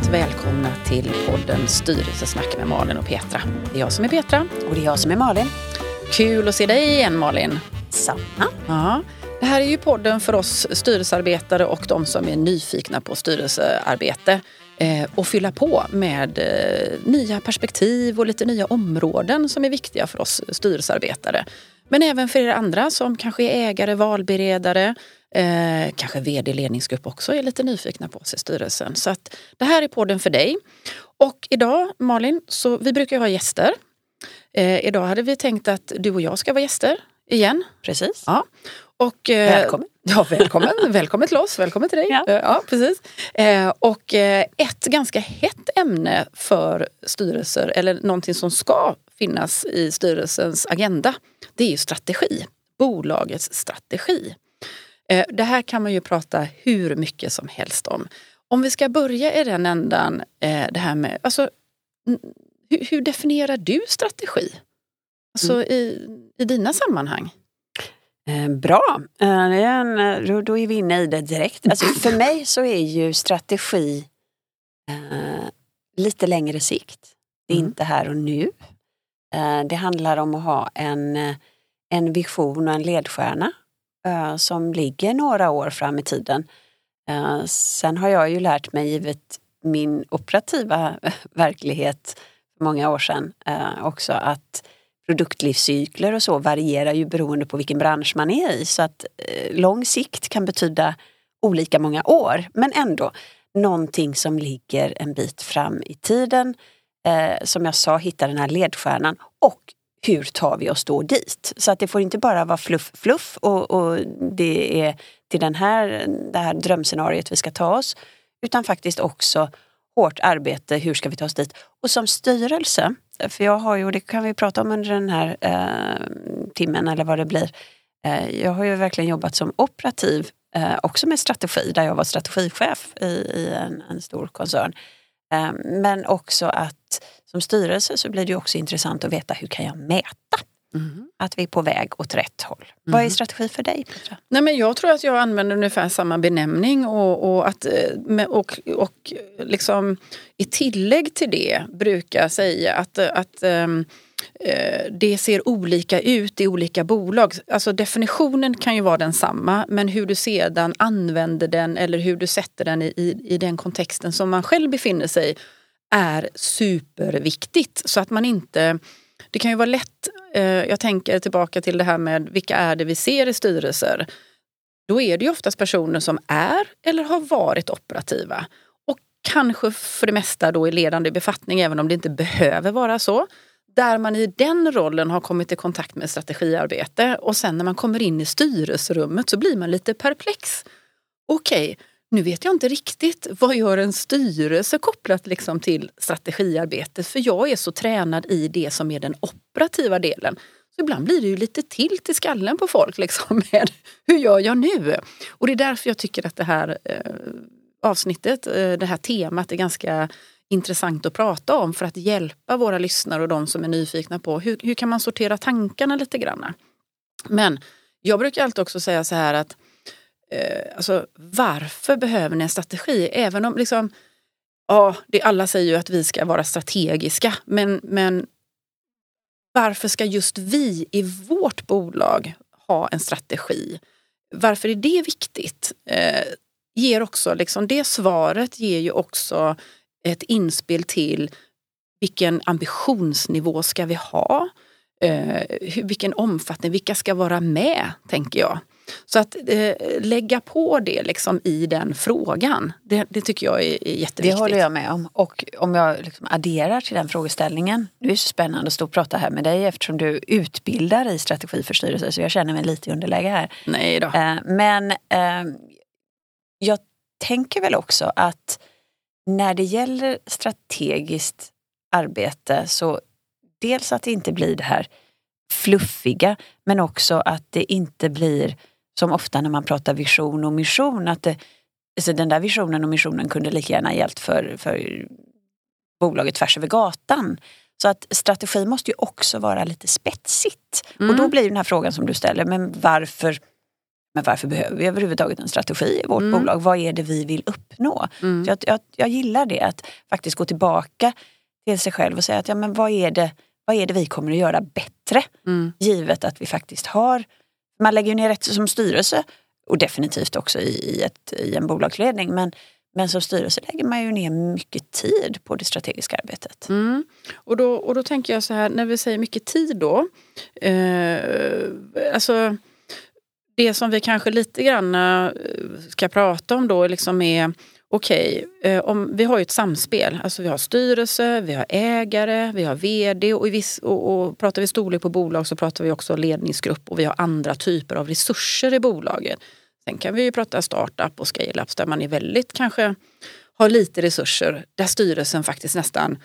varmt välkomna till podden Styrelsesnack med Malin och Petra. Det är jag som är Petra. Och det är jag som är Malin. Kul att se dig igen Malin. Samma. Ja. Det här är ju podden för oss styrelsearbetare och de som är nyfikna på styrelsearbete eh, och fylla på med eh, nya perspektiv och lite nya områden som är viktiga för oss styrelsearbetare. Men även för er andra som kanske är ägare, valberedare, eh, kanske vd ledningsgrupp också är lite nyfikna på oss i styrelsen. Så att det här är podden för dig. Och idag Malin, så vi brukar ju ha gäster. Eh, idag hade vi tänkt att du och jag ska vara gäster igen. Precis. Ja. Och, eh, välkommen. Ja, välkommen. välkommen till oss, välkommen till dig. Ja. Eh, ja precis. Eh, och eh, ett ganska hett ämne för styrelser, eller någonting som ska finnas i styrelsens agenda, det är ju strategi. Bolagets strategi. Eh, det här kan man ju prata hur mycket som helst om. Om vi ska börja i den ändan, eh, det här med, alltså, hur, hur definierar du strategi? Alltså mm. i, i dina sammanhang? Eh, bra, då, är vi inne i det direkt. Alltså, för mig så är ju strategi lite längre sikt. Det är mm. inte här och nu. Det handlar om att ha en, en vision och en ledstjärna Eh, som ligger några år fram i tiden. Eh, sen har jag ju lärt mig, givet min operativa verklighet för många år sedan, eh, också att produktlivscykler och så varierar ju beroende på vilken bransch man är i. Så att lång sikt kan betyda olika många år, men ändå någonting som ligger en bit fram i tiden. Som jag sa, hitta den här ledstjärnan och hur tar vi oss då dit? Så att det får inte bara vara fluff, fluff och, och det är till den här, det här drömscenariet vi ska ta oss. Utan faktiskt också hårt arbete, hur ska vi ta oss dit? Och som styrelse, för jag har ju, och det kan vi prata om under den här eh, timmen eller vad det blir. Eh, jag har ju verkligen jobbat som operativ, eh, också med strategi, där jag var strategichef i, i en, en stor koncern. Eh, men också att som styrelse så blir det också intressant att veta hur kan jag mäta Mm. Att vi är på väg åt rätt håll. Mm. Vad är mm-hmm. strategi för dig Petra? Nej, men jag tror att jag använder ungefär samma benämning och, och att, eh, och, och liksom, i tillägg till det brukar jag säga att, att um, Eh, det ser olika ut i olika bolag. Alltså definitionen kan ju vara densamma men hur du sedan använder den eller hur du sätter den i, i, i den kontexten som man själv befinner sig är superviktigt. Så att man inte det kan ju vara lätt, eh, jag tänker tillbaka till det här med vilka är det vi ser i styrelser. Då är det ju oftast personer som är eller har varit operativa. Och kanske för det mesta då i ledande befattning, även om det inte behöver vara så. Där man i den rollen har kommit i kontakt med strategiarbete och sen när man kommer in i styrelserummet så blir man lite perplex. Okej, okay, nu vet jag inte riktigt vad gör en styrelse kopplat liksom till strategiarbetet för jag är så tränad i det som är den operativa delen. Så ibland blir det ju lite tilt i skallen på folk liksom med hur gör jag nu? Och det är därför jag tycker att det här eh, avsnittet, eh, det här temat är ganska intressant att prata om för att hjälpa våra lyssnare och de som är nyfikna på hur, hur kan man sortera tankarna lite grann. Men jag brukar alltid också säga så här att eh, alltså, varför behöver ni en strategi? Även om liksom, ja, det, alla säger ju att vi ska vara strategiska, men, men varför ska just vi i vårt bolag ha en strategi? Varför är det viktigt? Eh, ger också, liksom, det svaret ger ju också ett inspel till vilken ambitionsnivå ska vi ha? Eh, vilken omfattning, vilka ska vara med, tänker jag. Så att eh, lägga på det liksom i den frågan, det, det, tycker jag är, är jätteviktigt. Det håller jag med om. Och om jag liksom adderar till den frågeställningen. Det är så spännande att stå och prata här med dig eftersom du utbildar i strategi för styrelse så jag känner mig lite i underläge här. Nej då. Eh, men eh, jag tänker väl också att när det gäller strategiskt arbete så dels att det inte blir det här fluffiga men också att det inte blir som ofta när man pratar vision och mission, att det, alltså den där visionen och missionen kunde lika gärna gällt för, för bolaget tvärs över gatan. Så att strategi måste ju också vara lite spetsigt. Mm. Och då blir den här frågan som du ställer, men varför men varför behöver vi överhuvudtaget en strategi i vårt Mm. bolag? Vad är det vi vill uppnå? Mm. Jag, jag, jag gillar det, att faktiskt gå tillbaka till sig själv och säga att ja, men vad, är det, vad är det vi kommer att göra bättre? Mm. Givet att vi faktiskt har, man lägger ju ner rätt som styrelse och definitivt också i, i, ett, i en bolagsledning. Men, men som styrelse lägger man ju ner mycket tid på det strategiska arbetet. Mm. Och, då, och då tänker jag så här, när vi säger mycket tid då. Eh, alltså det som vi kanske lite grann eh, ska prata om då liksom är Okej, okay, om vi har ju ett samspel. Alltså vi har styrelse, vi har ägare, vi har vd och, i viss, och, och pratar vi storlek på bolag så pratar vi också ledningsgrupp och vi har andra typer av resurser i bolaget. Sen kan vi ju prata startup och scale-ups där man är väldigt kanske har lite resurser där styrelsen faktiskt nästan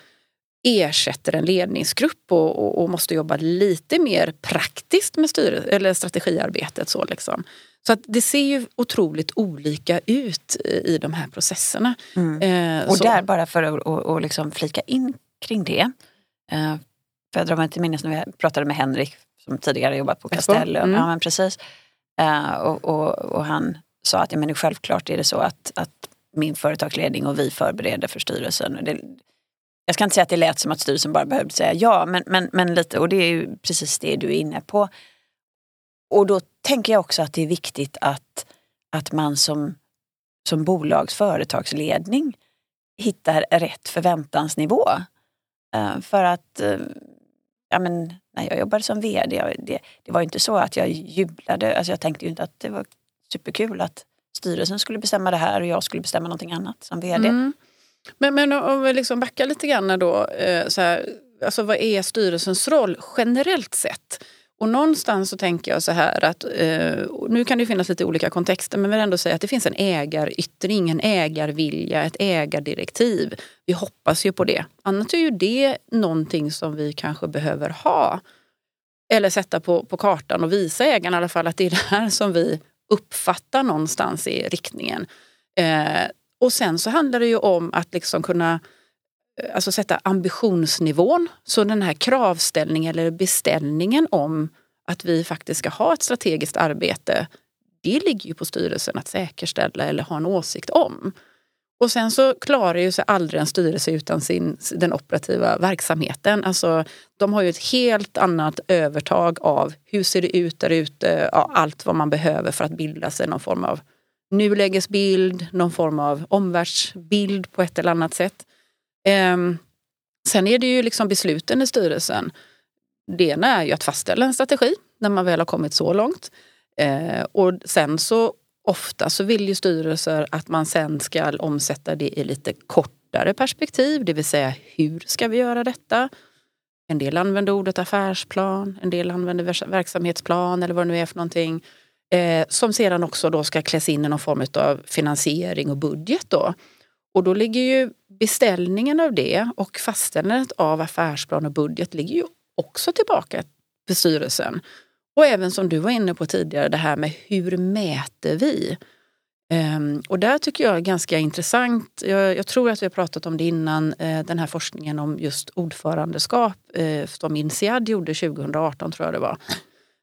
ersätter en ledningsgrupp och, och, och måste jobba lite mer praktiskt med styre, eller strategiarbetet. Så, liksom. så att det ser ju otroligt olika ut i, de här processerna. Eh, Och så- där, bara för att och, och liksom flika in kring det. Eh, för jag drar mig till minnes när vi pratade med Henrik som tidigare jobbat på. Castellum. Mm. Ja, men precis. Eh, och, han sa att ja, men självklart är det så att, att min företagsledning och vi förbereder för styrelsen. Det, jag ska inte säga att det lät som att styrelsen bara behövde säga ja, men, men, men lite. Och det är ju precis det du är inne på. Och då tänker jag också att det är viktigt att, att man som, som bolags företagsledning hittar rätt förväntansnivå. Eh, för att eh, ja, men, när jag jobbade som vd, jag, det, det var ju inte så att jag jublade. Alltså jag tänkte ju inte att det var superkul att styrelsen skulle bestämma det här och jag skulle bestämma någonting annat som vd. Mm. Men, men om vi liksom backar lite grann då. Eh, så här, alltså vad är styrelsens roll generellt sett? Och någonstans så tänker jag så här att eh, nu kan det finnas lite olika kontexter men vi vill ändå säga att det finns en ägaryttring, en ägarvilja, ett ägardirektiv. Vi hoppas ju på det. Annars är ju det någonting som vi kanske behöver ha. Eller sätta på, på kartan och visa ägarna i alla fall att det är det här som vi uppfattar någonstans i riktningen. Eh, och sen så handlar det ju om att liksom kunna eh, alltså sätta ambitionsnivån. Så den här kravställningen eller beställningen om att vi faktiskt ska ha ett strategiskt arbete. Det ligger ju på styrelsen att säkerställa eller ha en åsikt om. Och sen så klarar ju sig aldrig en styrelse utan sin, den operativa verksamheten. Alltså, de har ju ett helt annat övertag av hur ser det ut där ute, ja, allt vad man behöver för att bilda sig någon form av nulägesbild, någon form av omvärldsbild på ett eller annat sätt. Ehm, sen är det ju liksom besluten i styrelsen. Det ena är ju att fastställa en strategi när man väl har kommit så långt. Eh, och sen så ofta så vill ju styrelser att man sen ska omsätta det i lite kortare perspektiv, det vill säga hur ska vi göra detta? En del använder ordet affärsplan, en del använder verksamhetsplan eller vad det nu är för någonting. Eh, som sedan också då ska kläs in i någon form av finansiering och budget. Då. Och då ligger ju beställningen av det och fastställandet av affärsplan och budget ligger ju också tillbaka till styrelsen. Och även som du var inne på tidigare, det här med hur mäter vi? Um, och där tycker jag är ganska intressant. Jag, jag tror att vi har pratat om det innan, eh, den här forskningen om just ordförandeskap eh, som INSEAD gjorde 2018 tror jag det var.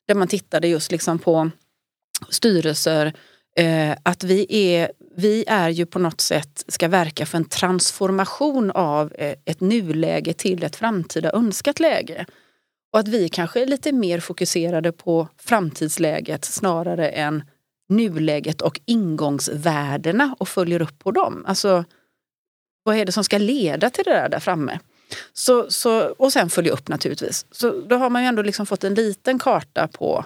Där man tittade just liksom på styrelser, eh, att vi är, vi är ju på något sätt ska verka för en transformation av eh, ett nuläge till ett framtida önskat läge. Och att vi kanske är lite mer fokuserade på framtidsläget snarare än nuläget och ingångsvärdena och följer upp på dem. Alltså, vad är det som ska leda till det där där framme? Så, så, och sen följa upp naturligtvis. Så då har man ju ändå liksom fått en liten karta på,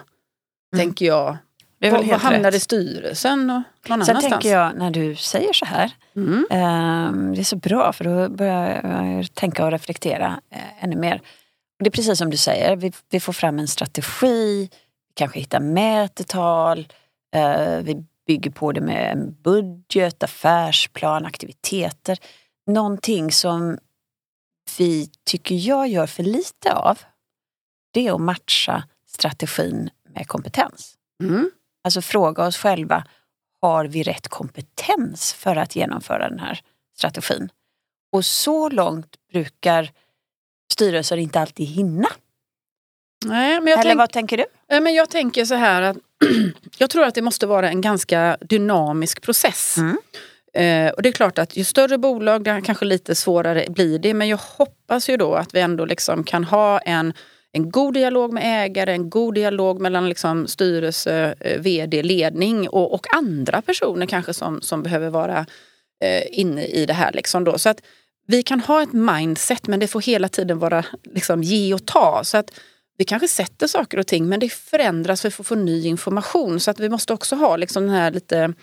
Mm. tänker jag, Det är väl helt hamnar i styrelsen och någon Sen annanstans. tänker jag när du säger så här, Mm. Ehm, Det är så bra för då börjar jag tänka och reflektera eh, ännu mer. Och det är precis som du säger, vi, vi får fram en strategi, kanske hittar mätetal, eh, vi bygger på det med en budget, affärsplan, aktiviteter. Någonting som vi, tycker jag, gör för lite av, det är att matcha strategin med kompetens. Mm. Alltså fråga oss själva, har vi rätt kompetens för att genomföra den här strategin? Och så långt brukar styrelser inte alltid hinna. Nej, men jag, Eller tänk, vad tänker du? nej, men jag tänker så här att jag tror att det måste vara en ganska dynamisk process. Mm. Eh, och det är klart att ju större bolag, det kanske lite svårare blir det. Men jag hoppas ju då att vi ändå liksom kan ha en, en god dialog med ägare, en god dialog mellan liksom styrelse, eh, vd, ledning och, och, andra personer kanske som, som behöver vara eh, inne i det här. Liksom då. Så att vi kan ha ett mindset men det får hela tiden vara liksom, ge och ta. Så att vi kanske sätter saker och ting men det förändras, vi får få ny information. Så att vi måste också ha liksom den här lite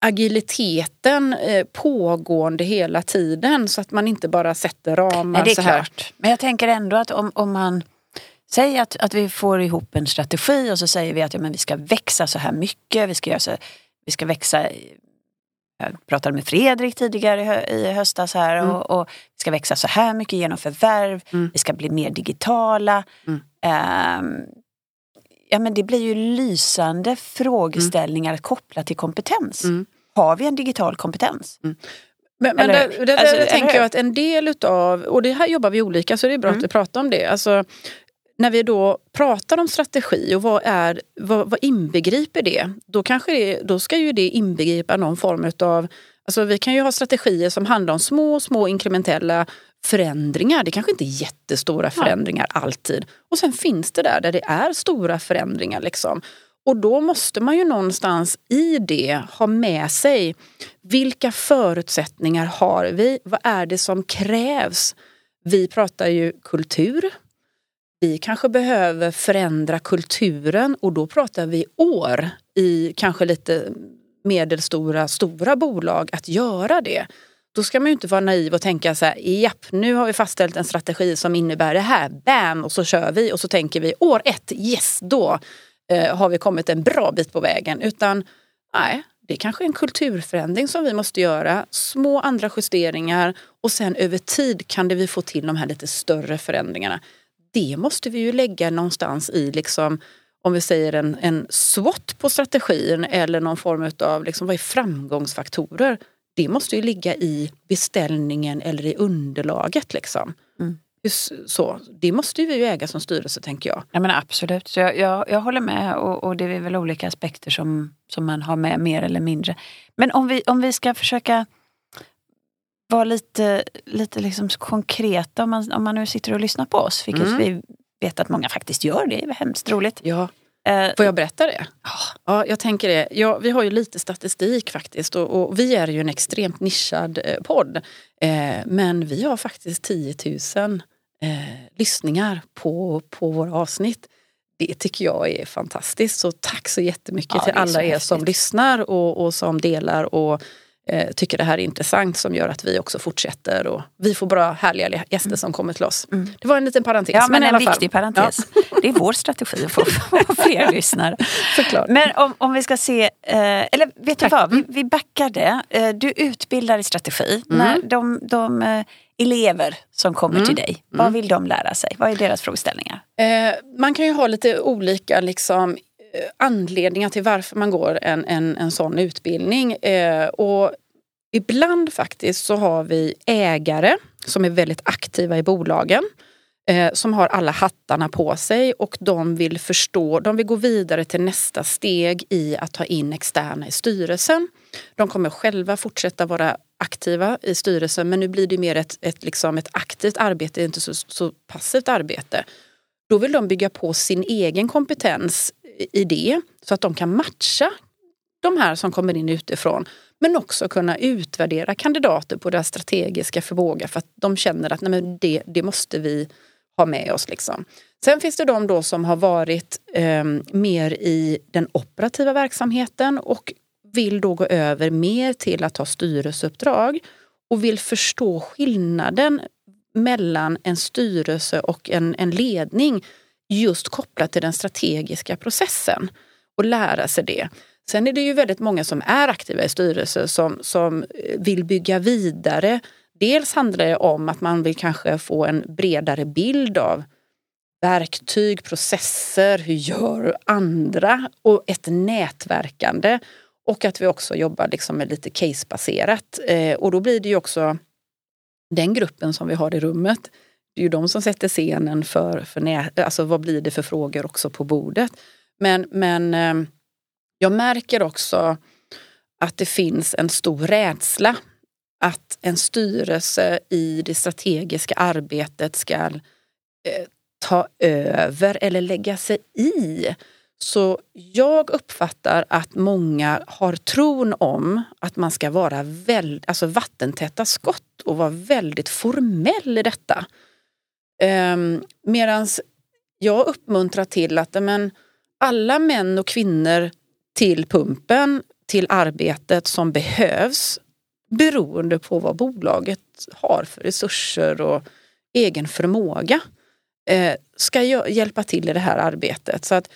agiliteten eh, pågående hela tiden så att man inte bara sätter ramar. Nej, det är så här. klart. Men jag tänker ändå att om, om man säger att, att vi får ihop en strategi och så säger vi att ja, men vi ska växa så här mycket, vi ska, göra så, vi ska växa jag pratade med Fredrik tidigare i höstas här mm. och, och, vi ska växa så här mycket genom förvärv, mm. vi ska bli mer digitala. Mm. Um, ja, men det blir ju lysande frågeställningar mm. kopplat till kompetens. Mm. Har vi en digital kompetens? Mm. Men, men där, där, där alltså, tänker jag att en del utav, och det här jobbar vi olika så det är bra mm. att vi pratar om det. Alltså, när vi då pratar om strategi och vad, är, vad, vad inbegriper det? Då, kanske det, då ska ju det inbegripa någon form utav Alltså vi kan ju ha strategier som handlar om små, små inkrementella förändringar. Det kanske inte är jättestora förändringar ja. alltid. Och sen finns det där där det är stora förändringar. Liksom. Och då måste man ju någonstans i det ha med sig vilka förutsättningar har vi? Vad är det som krävs? Vi pratar ju kultur. Vi kanske behöver förändra kulturen och då pratar vi år i kanske lite medelstora, stora bolag att göra det. Då ska man ju inte vara naiv och tänka så här, japp, nu har vi fastställt en strategi som innebär det här, bam, och så kör vi och så tänker vi år ett, yes, då eh, har vi kommit en bra bit på vägen. Utan nej, det är kanske är en kulturförändring som vi måste göra, små andra justeringar och sen över tid kan det vi få till de här lite större förändringarna. Det måste vi ju lägga någonstans i liksom om vi säger en, en SWOT på strategin eller någon form av liksom, vad är framgångsfaktorer det måste ju ligga i beställningen eller i underlaget. Liksom. Mm. Så, det måste vi ju äga som styrelse tänker jag. Ja, men absolut, så jag, jag, jag håller med och, och, det är väl olika aspekter som, som man har med mer eller mindre. Men om vi, om vi ska försöka vara lite, lite liksom konkreta om man, om man nu sitter och lyssnar på oss, vilket mm. vi vet att många faktiskt gör, det är hemskt roligt. Ja. Eh, Får jag berätta det? Ja, jag tänker det. Ja, vi har ju lite statistik faktiskt och, och vi är ju en extremt nischad eh, podd. Eh, men vi har faktiskt 10 000 eh, lyssningar på, på våra avsnitt. Det tycker jag är fantastiskt. Så tack så jättemycket ja, till alla er som lyssnar och, och som delar och eh, tycker det här är intressant som gör att vi också fortsätter och vi får bra härliga gäster som kommer till oss. Mm. Det var en liten parentes. Ja, men, men en viktig parentes. Ja. Det är vår strategi att få, fler lyssnare. Såklart. Men om, om vi ska se, eh, eller vet du vad, vi, vi backar det. Eh, du utbildar i strategi. Mm. När de, de eh, elever som kommer mm. till dig, vad mm. vill de lära sig? Vad är deras frågeställningar? Eh, man kan ju ha lite olika liksom, Eh, anledningar till varför man går en, en, en sån utbildning. Eh, och ibland faktiskt så har vi ägare som är väldigt aktiva i bolagen eh, som har alla hattarna på sig och de vill förstå, de vill gå vidare till nästa steg i att ta in externa i styrelsen. De kommer själva fortsätta vara aktiva i styrelsen men nu blir det mer ett, ett, liksom ett aktivt arbete, inte så, så passivt arbete. Då vill de bygga på sin egen kompetens i det så att de kan matcha de här som kommer in utifrån. Men också kunna utvärdera kandidater på deras strategiska förmåga för att de känner att nej, men det, det måste vi ha med oss. Liksom. Sen finns det de då som har varit eh, mer i den operativa verksamheten och vill då gå över mer till att ha styrelseuppdrag och vill förstå skillnaden mellan en styrelse och en, en ledning just kopplat till den strategiska processen och lära sig det. Sen är det ju väldigt många som är aktiva i styrelser som, som vill bygga vidare. Dels handlar det om att man vill kanske få en bredare bild av verktyg, processer, hur gör andra och ett nätverkande. Och att vi också jobbar liksom med lite casebaserat. Eh, och då blir det ju också den gruppen som vi har i rummet det är ju de som sätter scenen för, för nä, alltså vad blir det för frågor också på bordet. Men, men eh, jag märker också att det finns en stor rädsla att en styrelse i det strategiska arbetet ska eh, ta över eller lägga sig i. Så jag uppfattar att många har tron om att man ska vara väl, alltså vattentäta skott och vara väldigt formell i detta. Ehm, um, Medan jag uppmuntrar till att men, alla män och kvinnor till pumpen, till arbetet som behövs beroende på vad bolaget har för resurser och egen förmåga eh, ska hjälpa till i det här arbetet. Så att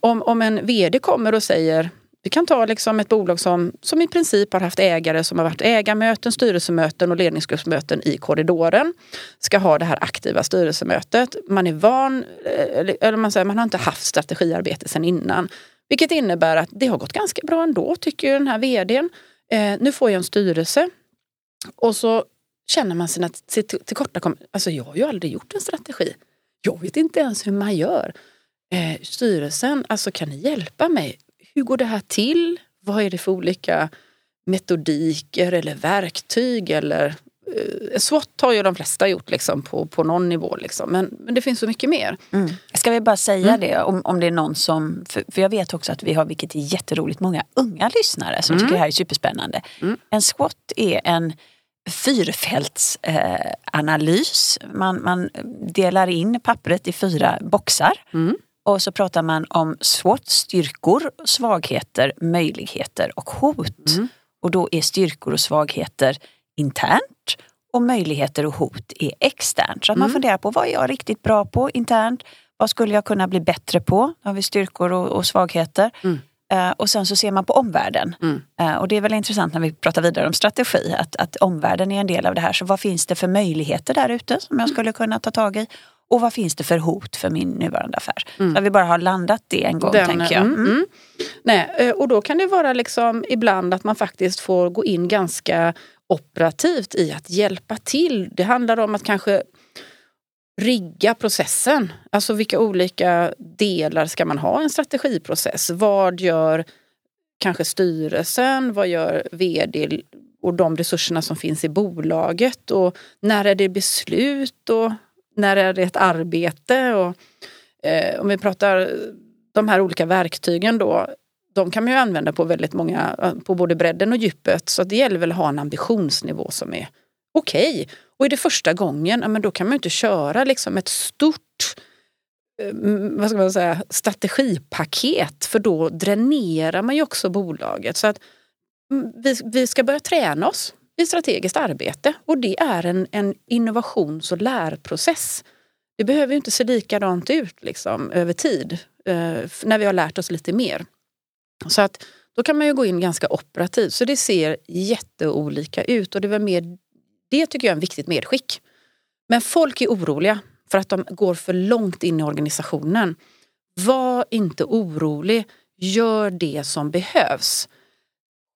om, om en VD kommer och säger vi kan ta liksom ett bolag som, som i princip har haft ägare som har varit ägarmöten, styrelsemöten och ledningsgruppsmöten i korridoren. Ska ha det här aktiva styrelsemötet. Man är van, eh, eller man, säger, man har inte haft strategiarbete sedan innan. Vilket innebär att det har gått ganska bra ändå, tycker den här vdn. Eh, nu får jag en styrelse. Och så känner man sina tillkortakommanden. Alltså jag har ju aldrig gjort en strategi. Jag vet inte ens hur man gör. Eh, styrelsen, alltså kan ni hjälpa mig? Hur går det här till? Vad är det för olika metodiker eller verktyg eller eh, SWOT har ju de flesta gjort liksom, på, på någon nivå. Liksom. Men, men det finns så mycket mer. Mm. Ska vi bara säga mm. det om, om det är någon som... För, för, jag vet också att vi har, vilket är jätteroligt, många unga lyssnare som mm. tycker det här är superspännande. Mm. En SWOT är en fyrfältsanalys. Eh, man, man delar in pappret i fyra boxar. Mm. Och så pratar man om SWOT, styrkor, svagheter, möjligheter och hot. Mm. Och då är styrkor och svagheter internt och möjligheter och hot är externt. Så att man mm. funderar på vad är jag riktigt bra på internt? Vad skulle jag kunna bli bättre på? Då har vi styrkor och, och svagheter. Mm. Uh, och sen så ser man på omvärlden. Mm. Uh, och det är väl intressant när vi pratar vidare om strategi, att, att omvärlden är en del av det här. Så vad finns det för möjligheter där ute som jag skulle kunna ta tag i? Och vad finns det för hot för min nuvarande affär? Mm. Så vi bara har landat det en gång, Den, tänker jag. Mm. Mm. Nej, eh, och då kan det vara liksom ibland att man faktiskt får gå in ganska operativt i att hjälpa till. Det handlar om att kanske rigga processen. Alltså vilka olika delar ska man ha i en strategiprocess? Vad gör kanske styrelsen? Vad gör vd och de resurserna som finns i bolaget? Och när är det beslut? Och när är det ett arbete? Och, eh, om vi pratar de här olika verktygen då, de kan man ju använda på väldigt många, på både bredden och djupet. Så det gäller väl att ha en ambitionsnivå som är okej. Okay. Och är det första gången, ja, men då kan man ju inte köra liksom ett stort eh, vad ska man säga, strategipaket för då dränerar man ju också bolaget. Så att mm, vi, vi ska börja träna oss i strategiskt arbete och det är en, en innovations och lärprocess. Det behöver inte se likadant ut liksom, över tid eh, när vi har lärt oss lite mer. Så att då kan man ju gå in ganska operativt. Så det ser jätteolika ut och det, var mer, det tycker jag är en viktigt medskick. Men folk är oroliga för att de går för långt in i organisationen. Var inte orolig, gör det som behövs.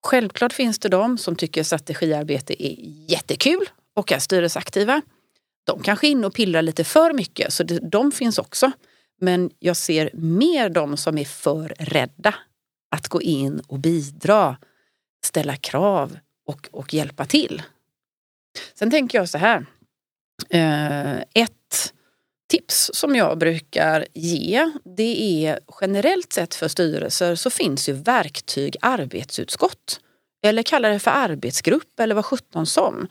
Självklart finns det de som tycker strategiarbete är jättekul och är styrelseaktiva. De kanske är inne och pillar lite för mycket, så det, de finns också. Men jag ser mer de som är för rädda att gå in och bidra, ställa krav och, och hjälpa till. Sen tänker jag så här. Eh, ett tips som jag brukar ge det är generellt sett för styrelser så finns ju verktyg arbetsutskott. Eller kalla det för arbetsgrupp eller vad sjutton som.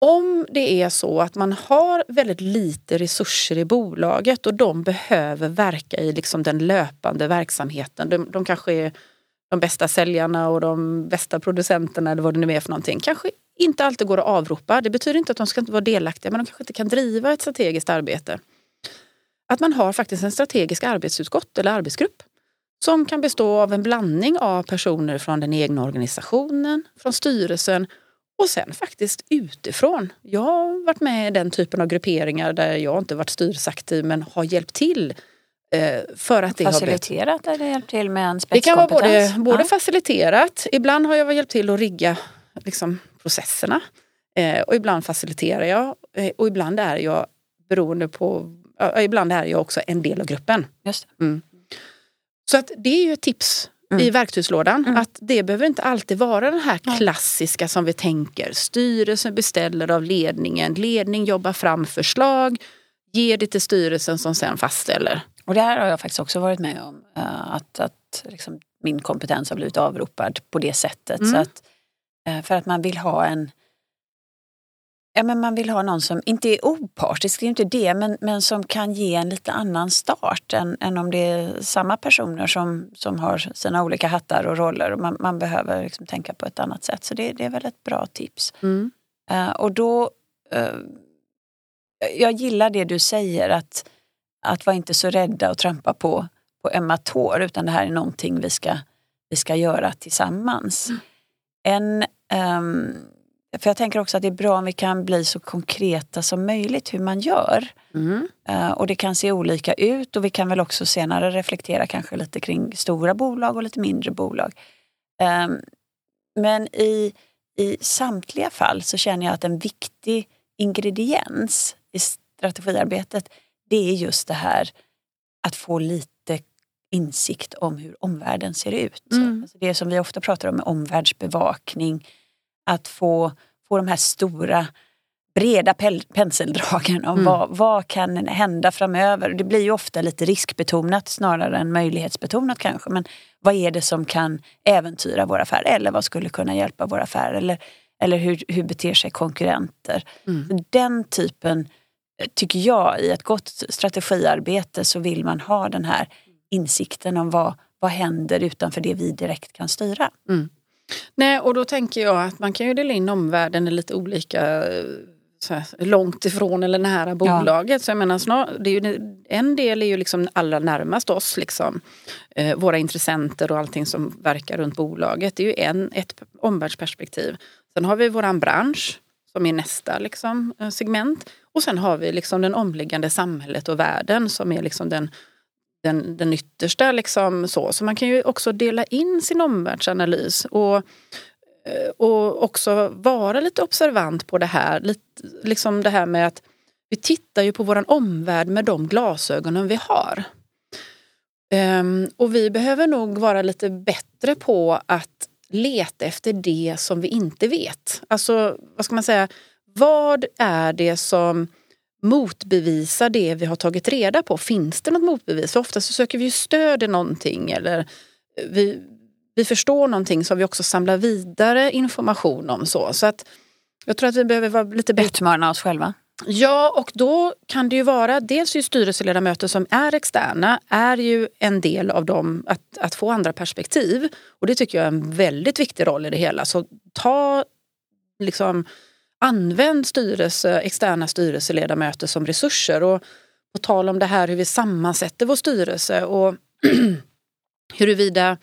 Om det är så att man har väldigt lite resurser i bolaget och de behöver verka i liksom den löpande verksamheten. De, de kanske är de bästa säljarna och de bästa producenterna eller vad det nu är för någonting. Kanske inte alltid går att avropa. Det betyder inte att de ska inte vara delaktiga men de kanske inte kan driva ett strategiskt arbete. Att man har faktiskt en strategisk arbetsutskott eller arbetsgrupp som kan bestå av en blandning av personer från den egna organisationen, från styrelsen och sen faktiskt utifrån. Jag har varit med i den typen av grupperingar där jag inte varit styrelseaktiv men har hjälpt till eh, för att det Faciliterat har blivit... eller hjälpt till med en spetskompetens? Det kan vara både, både ja. faciliterat, ibland har jag hjälpt till att rigga liksom, processerna eh, och ibland faciliterar jag eh, och ibland är jag beroende på, ibland är jag också en del av gruppen. Just mm. Så att det är ju ett tips Mm. i verktygslådan. Mm. Att det behöver inte alltid vara den här klassiska som vi tänker. Styrelsen beställer av ledningen, ledning jobbar fram förslag, ger det till styrelsen som sen fastställer. Och det här har jag faktiskt också varit med om. eh, Att, att liksom min kompetens har blivit avropad på det sättet. Mm. Så att, eh, för att man vill ha en Ja, men man vill ha någon som inte är opartisk, det är inte det, men, men som kan ge en lite annan start än, än om det är samma personer som, som har sina olika hattar och roller. Och man, man behöver liksom tänka på ett annat sätt. Så det, det är väl ett bra tips. Mm. Eh, och då, eh, jag gillar det du säger att, att vara inte så rädda och trampa på, på ömma tår utan det här är någonting vi ska, vi ska göra tillsammans. En, ehm, för jag tänker också att det är bra om vi kan bli så konkreta som möjligt hur man gör. Mm. Eh, och det kan se olika ut och vi kan väl också senare reflektera kanske lite kring stora bolag och lite mindre bolag. Ehm, men i, i samtliga fall så känner jag att en viktig ingrediens i strategiarbetet det är just det här att få lite insikt om hur omvärlden ser ut. Mm. Alltså det som vi ofta pratar om med omvärldsbevakning. Att få, få de här stora breda penseldragen om Mm. vad, vad kan hända framöver. Det blir ju ofta lite riskbetonat snarare än möjlighetsbetonat kanske. Men vad är det som kan äventyra vår affär eller vad skulle kunna hjälpa vår affär? Eller, eller hur, hur beter sig konkurrenter? Mm. Den typen, eh, tycker jag, i ett gott strategiarbete så vill man ha den här insikten om vad, vad händer utanför det vi direkt kan styra. Nej, och då tänker jag att man kan ju dela in omvärlden i lite olika eh, här, långt ifrån eller nära bolaget. Så jag menar, snar, det är ju, en del är ju liksom allra närmast oss, liksom. eh, våra intressenter och allting som verkar runt bolaget. Det är ju en, ett omvärldsperspektiv. Sen har vi våran bransch som är nästa liksom, eh, segment. Och sen har vi liksom den omliggande samhället och världen som är liksom den den, den yttersta. Liksom så. så man kan ju också dela in sin omvärldsanalys och, eh, och också vara lite observant på det här. Lite, liksom det här med att vi tittar ju på våran omvärld med de glasögonen vi har. Ehm, och vi behöver nog vara lite bättre på att leta efter det som vi inte vet. Alltså, vad ska man säga? Vad är det som motbevisa det vi har tagit reda på. Finns det något motbevis? För ofta så söker vi ju stöd i någonting eller vi, vi förstår någonting som vi också samlar vidare information om. Så, så att jag tror att vi behöver vara lite bättre. Utmana oss själva. Ja, och då kan det ju vara, dels ju styrelseledamöter som är externa är ju en del av dem att, att få andra perspektiv. Och det tycker jag är en väldigt viktig roll i det hela. Så ta liksom använd styrelse, externa styrelseledamöter som resurser. Och på tal om det här hur vi sammansätter vår styrelse och huruvida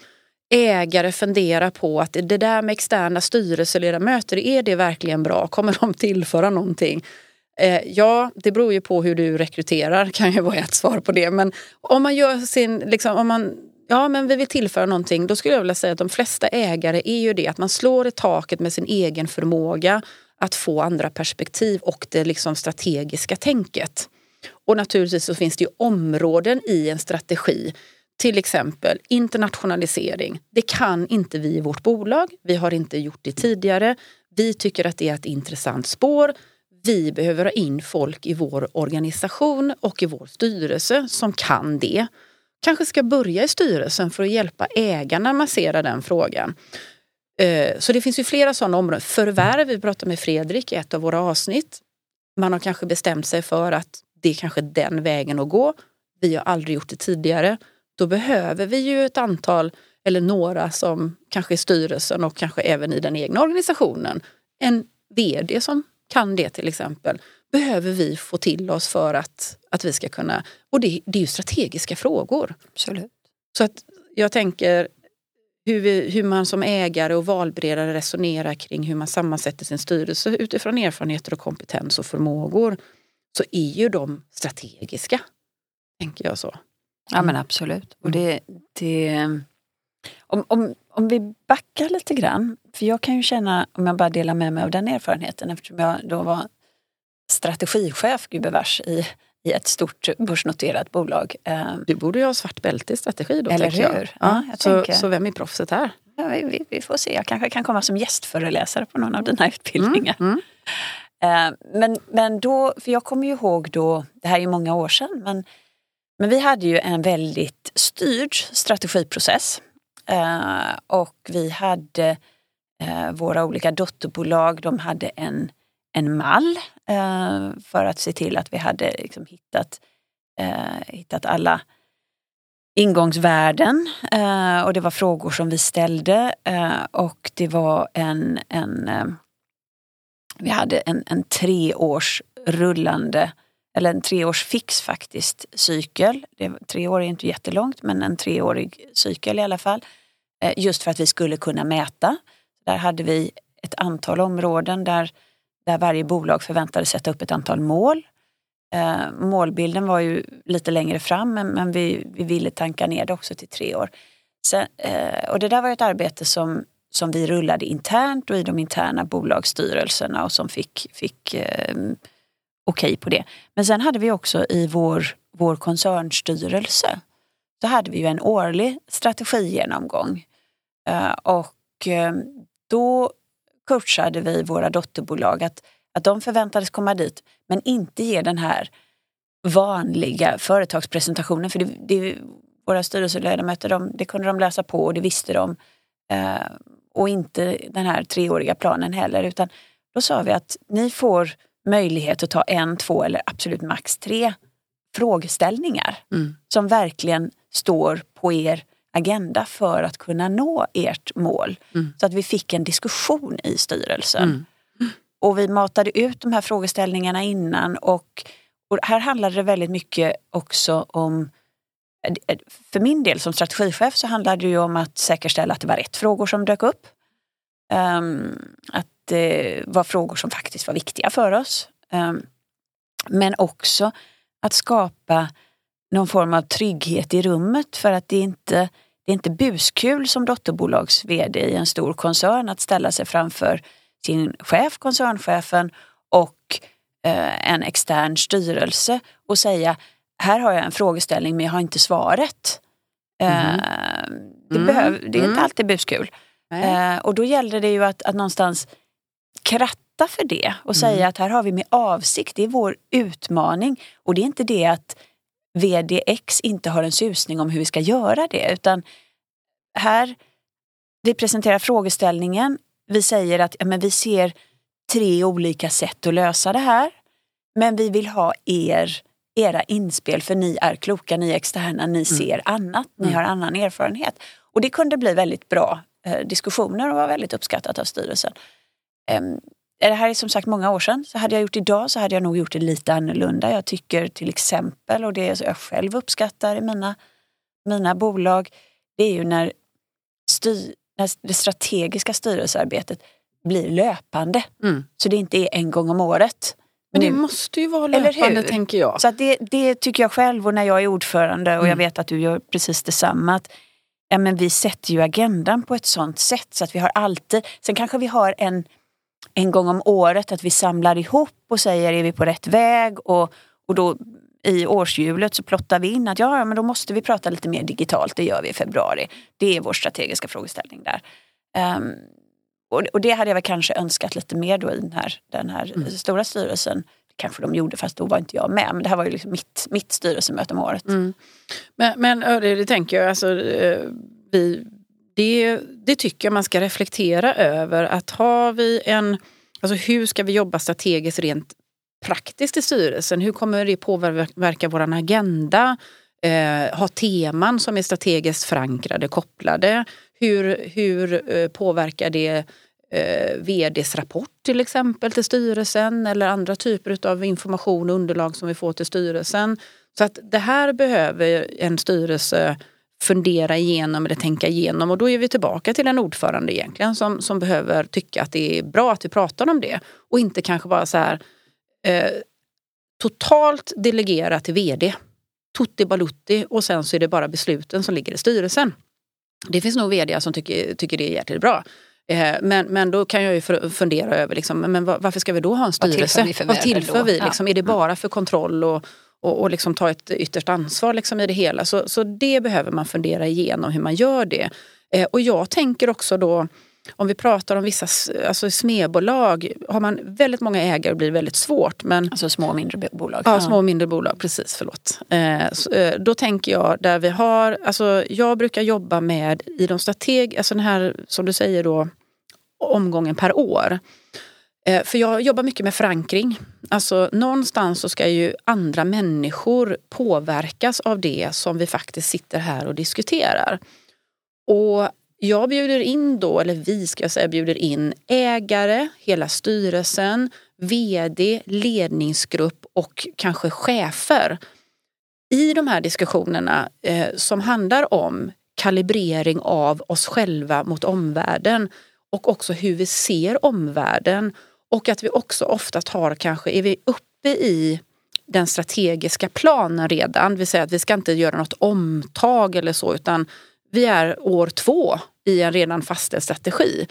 ägare funderar på att det där med externa styrelseledamöter, är det verkligen bra? Kommer de tillföra någonting? Eh, ja, det beror ju på hur du rekryterar, kan ju vara ett svar på det. Men om man gör sin, liksom, om man Ja, men vi vill tillföra någonting. Då skulle jag vilja säga att de flesta ägare är ju det att man slår i taket med sin egen förmåga att få andra perspektiv och det liksom strategiska tänket. Och naturligtvis så finns det ju områden i en strategi. Till exempel internationalisering. Det kan inte vi i vårt bolag. Vi har inte gjort det tidigare. Vi tycker att det är ett intressant spår. Vi behöver ha in folk i vår organisation och i vår styrelse som kan det. Kanske ska börja i styrelsen för att hjälpa ägarna massera den frågan. Eh, Så det finns ju flera sådana områden. Förvärv, vi pratade med Fredrik i ett av våra avsnitt. Man har kanske bestämt sig för att det är kanske den vägen att gå. Vi har aldrig gjort det tidigare. Då behöver vi ju ett antal, eller några som kanske i styrelsen och kanske även i den egna organisationen. En VD som kan det till exempel. Behöver vi få till oss för att, att vi ska kunna... Och det, det är ju strategiska frågor. Absolut. Så att jag tänker hur, vi, hur man som ägare och valberedare resonerar kring hur man sammansätter sin styrelse utifrån erfarenheter och kompetens och förmågor. Så är ju de strategiska, tänker jag så. Ja men absolut. Och det, det, om, om, om vi backar lite grann, för jag kan ju känna, om jag bara delar med mig av den erfarenheten eftersom jag då var strategichef, gubevars, i i ett stort börsnoterat bolag. Eh, Du borde ju ha svart bälte i strategi då. Eller hur? Jag. Ja, jag så, tänker- så vem är proffset här? ja, vi, vi, får se, jag kanske kan komma som gästföreläsare på någon av dina utbildningar. Mm. Eh, Men, men då, för jag kommer ju ihåg då, det här är ju många år sedan, men, men vi hade ju en väldigt styrd strategiprocess. Eh, och vi hade våra olika dotterbolag, de hade en, en mall eh, för att se till att vi hade liksom hittat, eh, hittat alla ingångsvärden eh, och det var frågor som vi ställde eh, och det var en, en eh, vi hade en, en treårs rullande, eller en treårs fix faktiskt, cykel. Det, tre år är inte jättelångt men en treårig cykel i alla fall. Eh, just för att vi skulle kunna mäta. Där hade vi ett antal områden där, där varje bolag förväntades sätta upp ett antal mål. Eh, målbilden var ju lite längre fram men, men vi, vi ville tanka ner det också till tre år. Sen, eh, och det där var ju ett arbete som, som vi rullade internt och i de interna bolagsstyrelserna och som fick, fick eh, okej på det. Men sen hade vi också i vår, vår koncernstyrelse så hade vi ju en årlig strategigenomgång. Eh, och ehm, då coachade vi våra dotterbolag att, att de förväntades komma dit men inte ge den här vanliga företagspresentationen. För det, det, våra styrelseledamöter, de, det kunde de läsa på och det visste de. Eh, och inte den här treåriga planen heller. Utan då sa vi att ni får möjlighet att ta en, två eller absolut max tre frågeställningar Mm. som verkligen står på er agenda för att kunna nå ert mål. Mm. Så att vi fick en diskussion i styrelsen. Mm. Och vi matade ut de här frågeställningarna innan och, och här handlade det väldigt mycket också om för min del som strategichef så handlade det ju om att säkerställa att det var rätt frågor som dök upp. Ehm, att det var frågor som faktiskt var viktiga för oss. Ehm, men också att skapa någon form av trygghet i rummet för att det inte det är inte buskul som dotterbolags vd i en stor koncern att ställa sig framför sin chef, koncernchefen och eh, en extern styrelse och säga här har jag en frågeställning men jag har inte svaret. Eh, det, Mm. behöv, det är Mm. inte alltid buskul. Eh, och då gällde det ju att, att någonstans kratta för det och Mm. säga att här har vi med avsikt, det är vår utmaning. Och det är inte det att VDX inte har en susning om hur vi ska göra det utan här, vi presenterar frågeställningen, vi säger att ja, men vi ser tre olika sätt att lösa det här. Men vi vill ha er, era inspel för ni är kloka, ni är externa, ni ser annat, ni Mm. har annan erfarenhet. Och det kunde bli väldigt bra eh, diskussioner och var väldigt uppskattat av styrelsen. Det här är som sagt många år sedan. Så hade jag gjort idag så hade jag nog gjort det lite annorlunda. Jag tycker till exempel, och det jag själv uppskattar i mina, mina bolag, det är ju när, styr, när det strategiska styrelsearbetet blir löpande. Mm. Så det inte är en gång om året. Men det Nu. måste ju vara löpande tänker jag. Så det, det tycker jag själv och när jag är ordförande och jag Mm. vet att du gör precis detsamma. Att, ja, men vi sätter ju agendan på ett sånt sätt så att vi har alltid, sen kanske vi har en, en gång om året att vi samlar ihop och säger är vi på rätt väg och, och då i årshjulet så plottar vi in att ja, men då måste vi prata lite mer digitalt, det gör vi i februari. Det är vår strategiska frågeställning där. Ehm, och, och det hade jag väl kanske önskat lite mer då i den här, den här Mm. stora styrelsen. Kanske de gjorde fast då var inte jag med. Men det här var ju liksom mitt, mitt styrelsemöte om året. Mm. Men, men det, det tänker jag, alltså, eh, vi, det, det tycker jag man ska reflektera över. Att har vi en, alltså hur ska vi jobba strategiskt rent praktiskt i styrelsen? Hur kommer det påverka vår agenda? Eh, ha teman som är strategiskt förankrade, kopplade. Hur, hur eh, påverkar det eh, vds rapport till exempel till styrelsen eller andra typer av information och underlag som vi får till styrelsen. Så att det här behöver en styrelse fundera igenom eller tänka igenom och då är vi tillbaka till en ordförande egentligen som, som behöver tycka att det är bra att vi pratar om det och inte kanske bara så här eh, totalt delegera till vd. Tutti balutti och sen så är det bara besluten som ligger i styrelsen. Det finns nog vd som tycker, tycker det är jäkligt bra. Eh, Men, men då kan jag ju fundera över liksom, men var- varför ska vi då ha en Vad tillför styrelse? vi för Vad tillför vi? Liksom, är det bara för kontroll och, och, och liksom ta ett ytterst ansvar liksom i det hela. Så, så det behöver man fundera igenom hur man gör det. Eh, och jag tänker också då om vi pratar om vissa alltså smedbolag, har man väldigt många ägare blir det väldigt svårt. Men, alltså små och mindre bolag? Ja, små och mindre bolag, precis. Förlåt. Eh, så, eh, då tänker jag där vi har, alltså jag brukar jobba med i de strateg, alltså den här som du säger då, omgången per år. Eh, för jag jobbar mycket med förankring. Alltså någonstans så ska ju andra människor påverkas av det som vi faktiskt sitter här och diskuterar. Och jag bjuder in då, eller vi ska jag säga, bjuder in ägare, hela styrelsen, vd, ledningsgrupp och kanske chefer i de här diskussionerna eh, som handlar om kalibrering av oss själva mot omvärlden och också hur vi ser omvärlden och att vi också oftast har kanske, är vi uppe i den strategiska planen redan, det vill säga att vi ska inte göra något omtag eller så utan vi är år två i en redan fastställd strategi.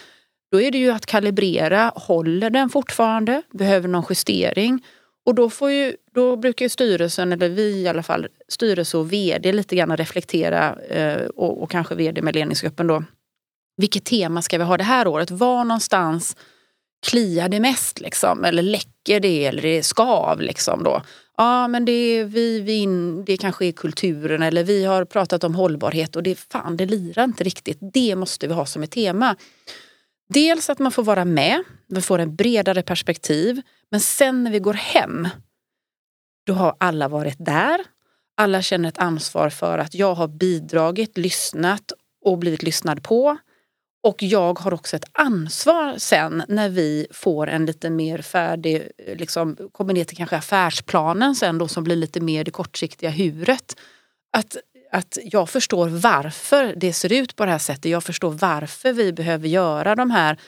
Då är det ju att kalibrera, håller den fortfarande? Behöver någon justering? Och då, får ju, då brukar ju styrelsen, eller vi i alla fall, styrelse och vd lite grann reflektera eh, och, och, kanske vd med ledningsgruppen då. Vilket tema ska vi ha det här året? Var någonstans kliar det mest liksom? Eller läcker det eller är skav liksom då? Ja men det, vi, vi in, det kanske är kulturen eller vi har pratat om hållbarhet och det, fan, det lirar inte riktigt. Det måste vi ha som ett tema. Dels att man får vara med, vi får en bredare perspektiv. Men sen när vi går hem, då har alla varit där. Alla känner ett ansvar för att jag har bidragit, lyssnat och blivit lyssnad på. Och jag har också ett ansvar sen när vi får en lite mer färdig, liksom, kommer ner till kanske affärsplanen sen då som blir lite mer det kortsiktiga huret. Att, att jag förstår varför det ser ut på det här sättet. Jag förstår varför vi behöver göra de här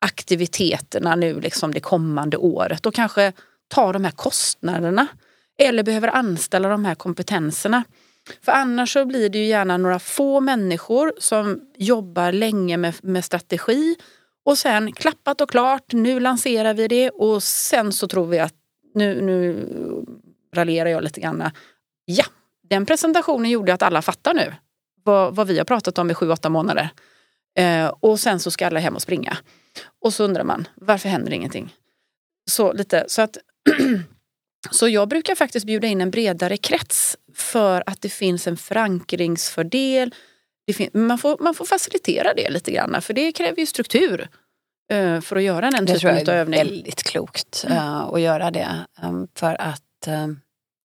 aktiviteterna nu liksom det kommande året och kanske ta de här kostnaderna. Eller behöver anställa de här kompetenserna. För annars så blir det ju gärna några få människor som jobbar länge med, med strategi och sen klappat och klart, nu lanserar vi det och sen så tror vi att, nu, nu raljerar jag lite grann, ja, den presentationen gjorde att alla fattar nu vad, vad vi har pratat om i sju, åtta månader. Eh, och sen så ska alla hem och springa. Och så undrar man, varför händer ingenting? Så lite, så att Så jag brukar faktiskt bjuda in en bredare krets för att det finns en förankringsfördel. Fin man, får, man får facilitera det lite grann för det kräver ju struktur uh, för att göra den typen av övning. Det tror jag är väldigt klokt mm. uh, att göra det. Um, för att, uh,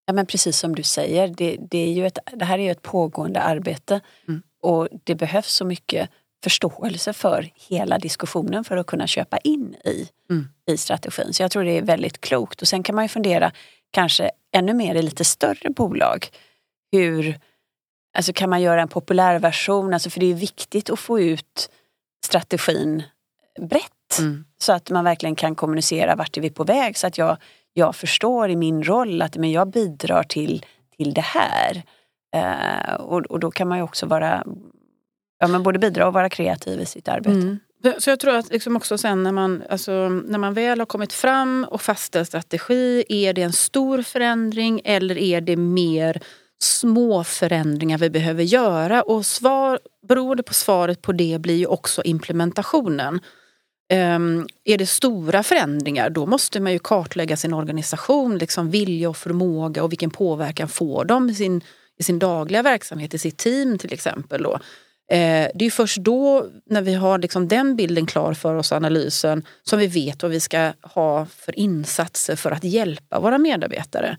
ja, men precis som du säger, det, det, är ju ett, det här är ju ett pågående arbete mm. och det behövs så mycket förståelse för hela diskussionen för att kunna köpa in i, mm. i strategin. Så jag tror det är väldigt klokt. Och sen kan man ju fundera kanske ännu mer i lite större bolag. Hur alltså kan man göra en populär version? Alltså för det är viktigt att få ut strategin brett. Mm. Så att man verkligen kan kommunicera vart är vi på väg. Så att jag, jag förstår i min roll att men jag bidrar till, till det här. Uh, och, och då kan man ju också vara ja, men både bidra och vara kreativ i sitt arbete. Mm. Så jag tror att liksom också sen när man, alltså, när man väl har kommit fram och fastställt strategi, är det en stor förändring eller är det mer små förändringar vi behöver göra? Och svar, beroende på svaret på det blir ju också implementationen. Um, är det stora förändringar då måste man ju kartlägga sin organisation, liksom vilja och förmåga och vilken påverkan får de i sin, i sin dagliga verksamhet, i sitt team till exempel. Då. Eh, det är först då, när vi har liksom den bilden klar för oss, analysen, som vi vet vad vi ska ha för insatser för att hjälpa våra medarbetare.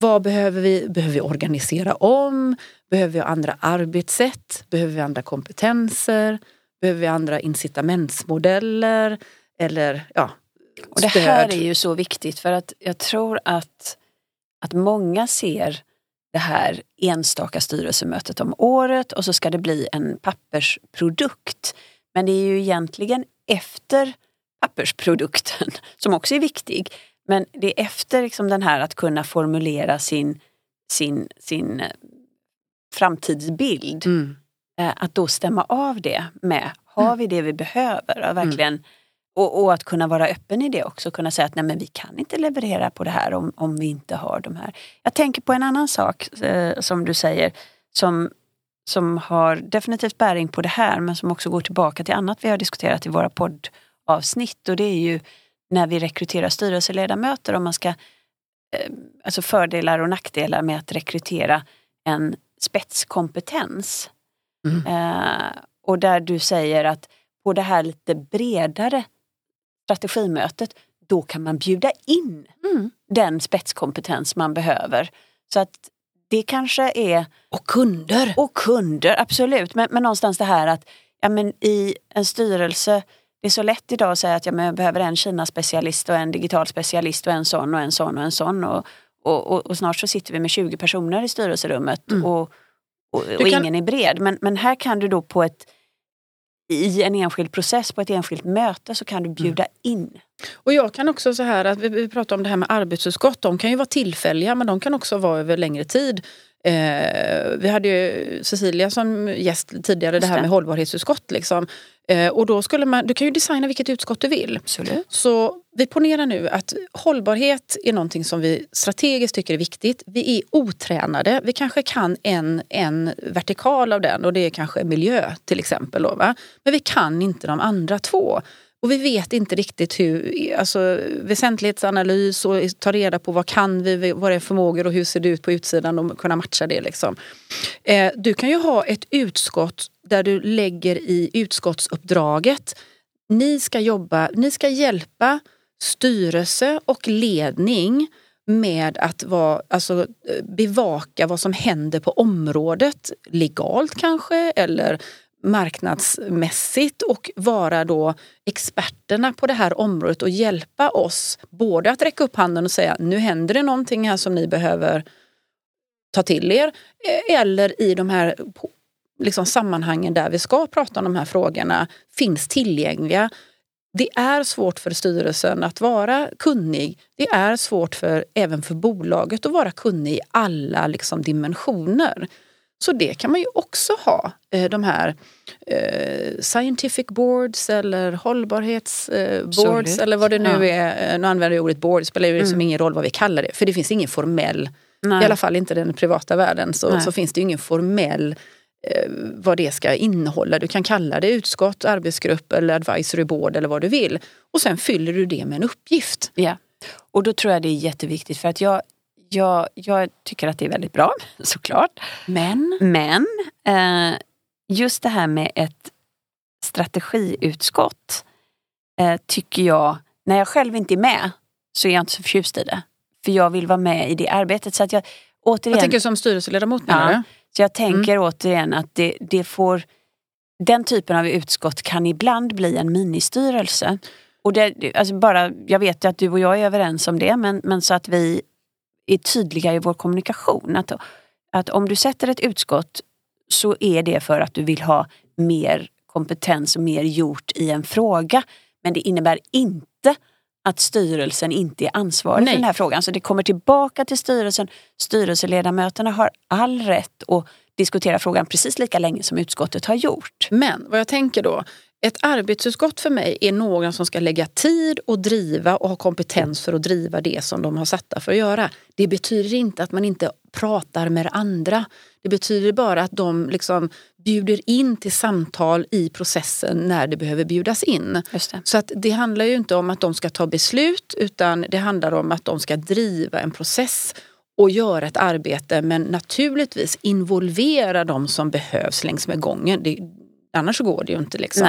Vad behöver vi? Behöver vi organisera om? Behöver vi andra arbetssätt? Behöver vi andra kompetenser? Behöver vi andra incitamentsmodeller? Eller ja, Och Det här är ju så viktigt för att jag tror att, att många ser det här enstaka styrelsemötet om året och så ska det bli en pappersprodukt. Men det är ju egentligen efter pappersprodukten som också är viktig. Men det är efter liksom den här att kunna formulera sin, sin, sin eh, framtidsbild. Mm. Eh, att då stämma av det med, har vi det vi behöver? Och verkligen, mm. Och, och, att kunna vara öppen i det också, kunna säga att nej men vi kan inte leverera på det här om, om vi inte har de här. Jag tänker på en annan sak eh, som du säger som, som har definitivt bäring på det här men som också går tillbaka till annat vi har diskuterat i våra poddavsnitt och det är ju när vi rekryterar styrelseledamöter om man ska eh, alltså fördelar och nackdelar med att rekrytera en spetskompetens. Mm. Eh, och där du säger att på det här lite bredare strategimötet, då kan man bjuda in mm. den spetskompetens man behöver. Så att det kanske är... Och kunder! Och kunder, absolut. Men, men någonstans det här att ja, men i en styrelse, det är så lätt idag att säga att ja, men jag behöver en Kina-specialist och en digital specialist och en sån och en sån och en sån. Och, och, och, och snart så sitter vi med 20 personer i styrelserummet mm. och, och, och kan... ingen är bred. Men, men här kan du då på ett i en enskild process, på ett enskilt möte så kan du bjuda mm. in. Och jag kan också så här att vi, vi pratar om det här med arbetsutskott. De kan ju vara tillfälliga men de kan också vara över längre tid. Eh, vi hade ju Cecilia som gäst tidigare, det här med hållbarhetsutskott. Liksom. Eh, och då skulle man, du kan ju designa vilket utskott du vill. Absolut. Så vi ponerar nu att hållbarhet är någonting som vi strategiskt tycker är viktigt. Vi är otränade. Vi kanske kan en, en vertikal av den och det är kanske miljö till exempel. Då? Men vi kan inte de andra två. Och vi vet inte riktigt hur, alltså väsentlighetsanalys och ta reda på vad kan vi, vad är förmågor och hur ser det ut på utsidan och kunna matcha det. Liksom. Eh, du kan ju ha ett utskott där du lägger i utskottsuppdraget, ni ska jobba, ni ska hjälpa styrelse och ledning med att vara, alltså, eh, bevaka vad som händer på området legalt kanske eller marknadsmässigt och vara då experterna på det här området och hjälpa oss både att räcka upp handen och säga nu händer det någonting här som ni behöver ta till er eh, eller i de här liksom, sammanhangen där vi ska prata om de här frågorna finns tillgängliga. Det är svårt för styrelsen att vara kunnig. Det är svårt för, även för bolaget att vara kunnig i alla liksom, dimensioner. Så det kan man ju också ha, eh, de här eh, scientific boards eller hållbarhetsboards eh, eller vad det nu ja. är. Nu använder jag ordet board, spelar ju liksom mm. ingen roll vad vi kallar det. För det finns ingen formell, Nej. i alla fall inte den privata världen, så, så finns det ingen formell vad det ska innehålla. Du kan kalla det utskott, arbetsgrupp eller advisory board eller vad du vill. Och sen fyller du det med en uppgift. Ja. Och då tror jag det är jätteviktigt för att jag jag, jag tycker att det är väldigt bra, såklart. Men? Men eh, just det här med ett strategiutskott eh, tycker jag, när jag själv inte är med så är jag inte så förtjust i det. För jag vill vara med i det arbetet. Så att jag, återigen, jag tänker som styrelseledamot menar ja, Så jag tänker mm. återigen att det, det får, den typen av utskott kan ibland bli en ministyrelse. Och det, alltså bara, jag vet att du och jag är överens om det men, men så att vi är tydliga i vår kommunikation. Att, att om du sätter ett utskott så är det för att du vill ha mer kompetens och mer gjort i en fråga. Men det innebär inte att styrelsen inte är ansvarig Nej. för den här frågan. Så det kommer tillbaka till styrelsen. Styrelseledamöterna har all rätt att diskutera frågan precis lika länge som utskottet har gjort. Men vad jag tänker då, ett arbetsutskott för mig är någon som ska lägga tid och driva och ha kompetens för att driva det som de har satta för att göra. Det betyder inte att man inte pratar med andra. Det betyder bara att de liksom bjuder in till samtal i processen när det behöver bjudas in. Så att det handlar ju inte om att de ska ta beslut utan det handlar om att de ska driva en process och göra ett arbete men naturligtvis involvera de som behövs längs med gången. Det, Annars går det ju inte. Liksom.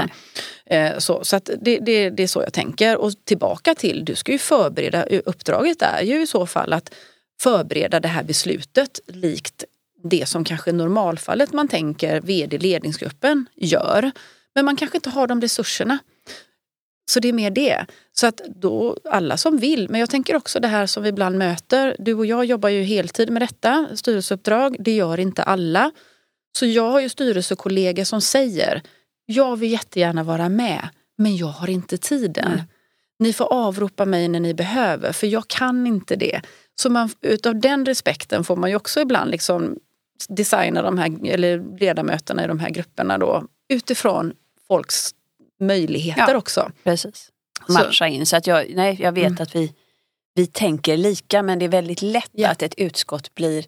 Eh, så så det, det, det är så jag tänker. Och tillbaka till, du ska ju förbereda, uppdraget är ju i så fall att förbereda det här beslutet likt det som kanske normalfallet man tänker vd-ledningsgruppen gör. Men man kanske inte har de resurserna. Så det är mer det. Så att då, alla som vill, men jag tänker också det här som vi ibland möter. Du och jag jobbar ju heltid med detta, styrelseuppdrag. Det gör inte alla. Så jag har ju styrelsekollegor som säger, jag vill jättegärna vara med, men jag har inte tiden. Mm. Ni får avropa mig när ni behöver, för jag kan inte det. Så man, utav den respekten får man ju också ibland liksom designa de här, eller ledamöterna i de här grupperna då, utifrån folks möjligheter ja, också. Precis. matcha in. Så att jag, nej, jag vet Mm. att vi, vi tänker lika men det är väldigt lätt Ja. att ett utskott blir,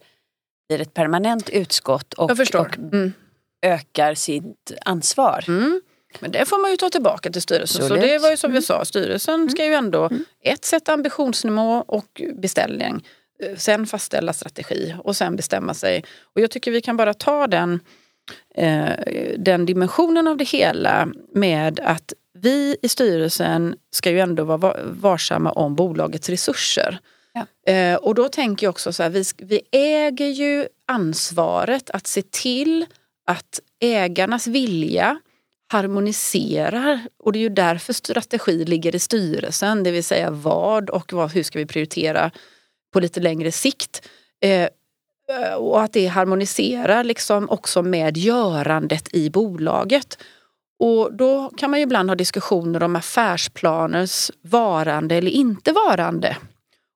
blir ett permanent utskott och, och Mm. ökar sitt ansvar. Mm. Men det får man ju ta tillbaka till styrelsen. Absolut. Så det var ju som vi sa, styrelsen ska ju ändå Mm. ett sätta ambitionsnivå och beställning. Eh, Sen fastställa strategi och sen bestämma sig. Och jag tycker vi kan bara ta den, eh, den dimensionen av det hela med att vi i styrelsen ska ju ändå vara va- varsamma om bolagets resurser. Ja. Eh, och då tänker jag också så här, vi, vi äger ju ansvaret att se till att ägarnas vilja harmoniserar och det är ju därför strategi ligger i styrelsen, det vill säga vad och vad, hur ska vi prioritera på lite längre sikt. Eh, eh och att det harmoniserar liksom också med görandet i bolaget. Och då kan man ju ibland ha diskussioner om affärsplaners varande eller inte varande.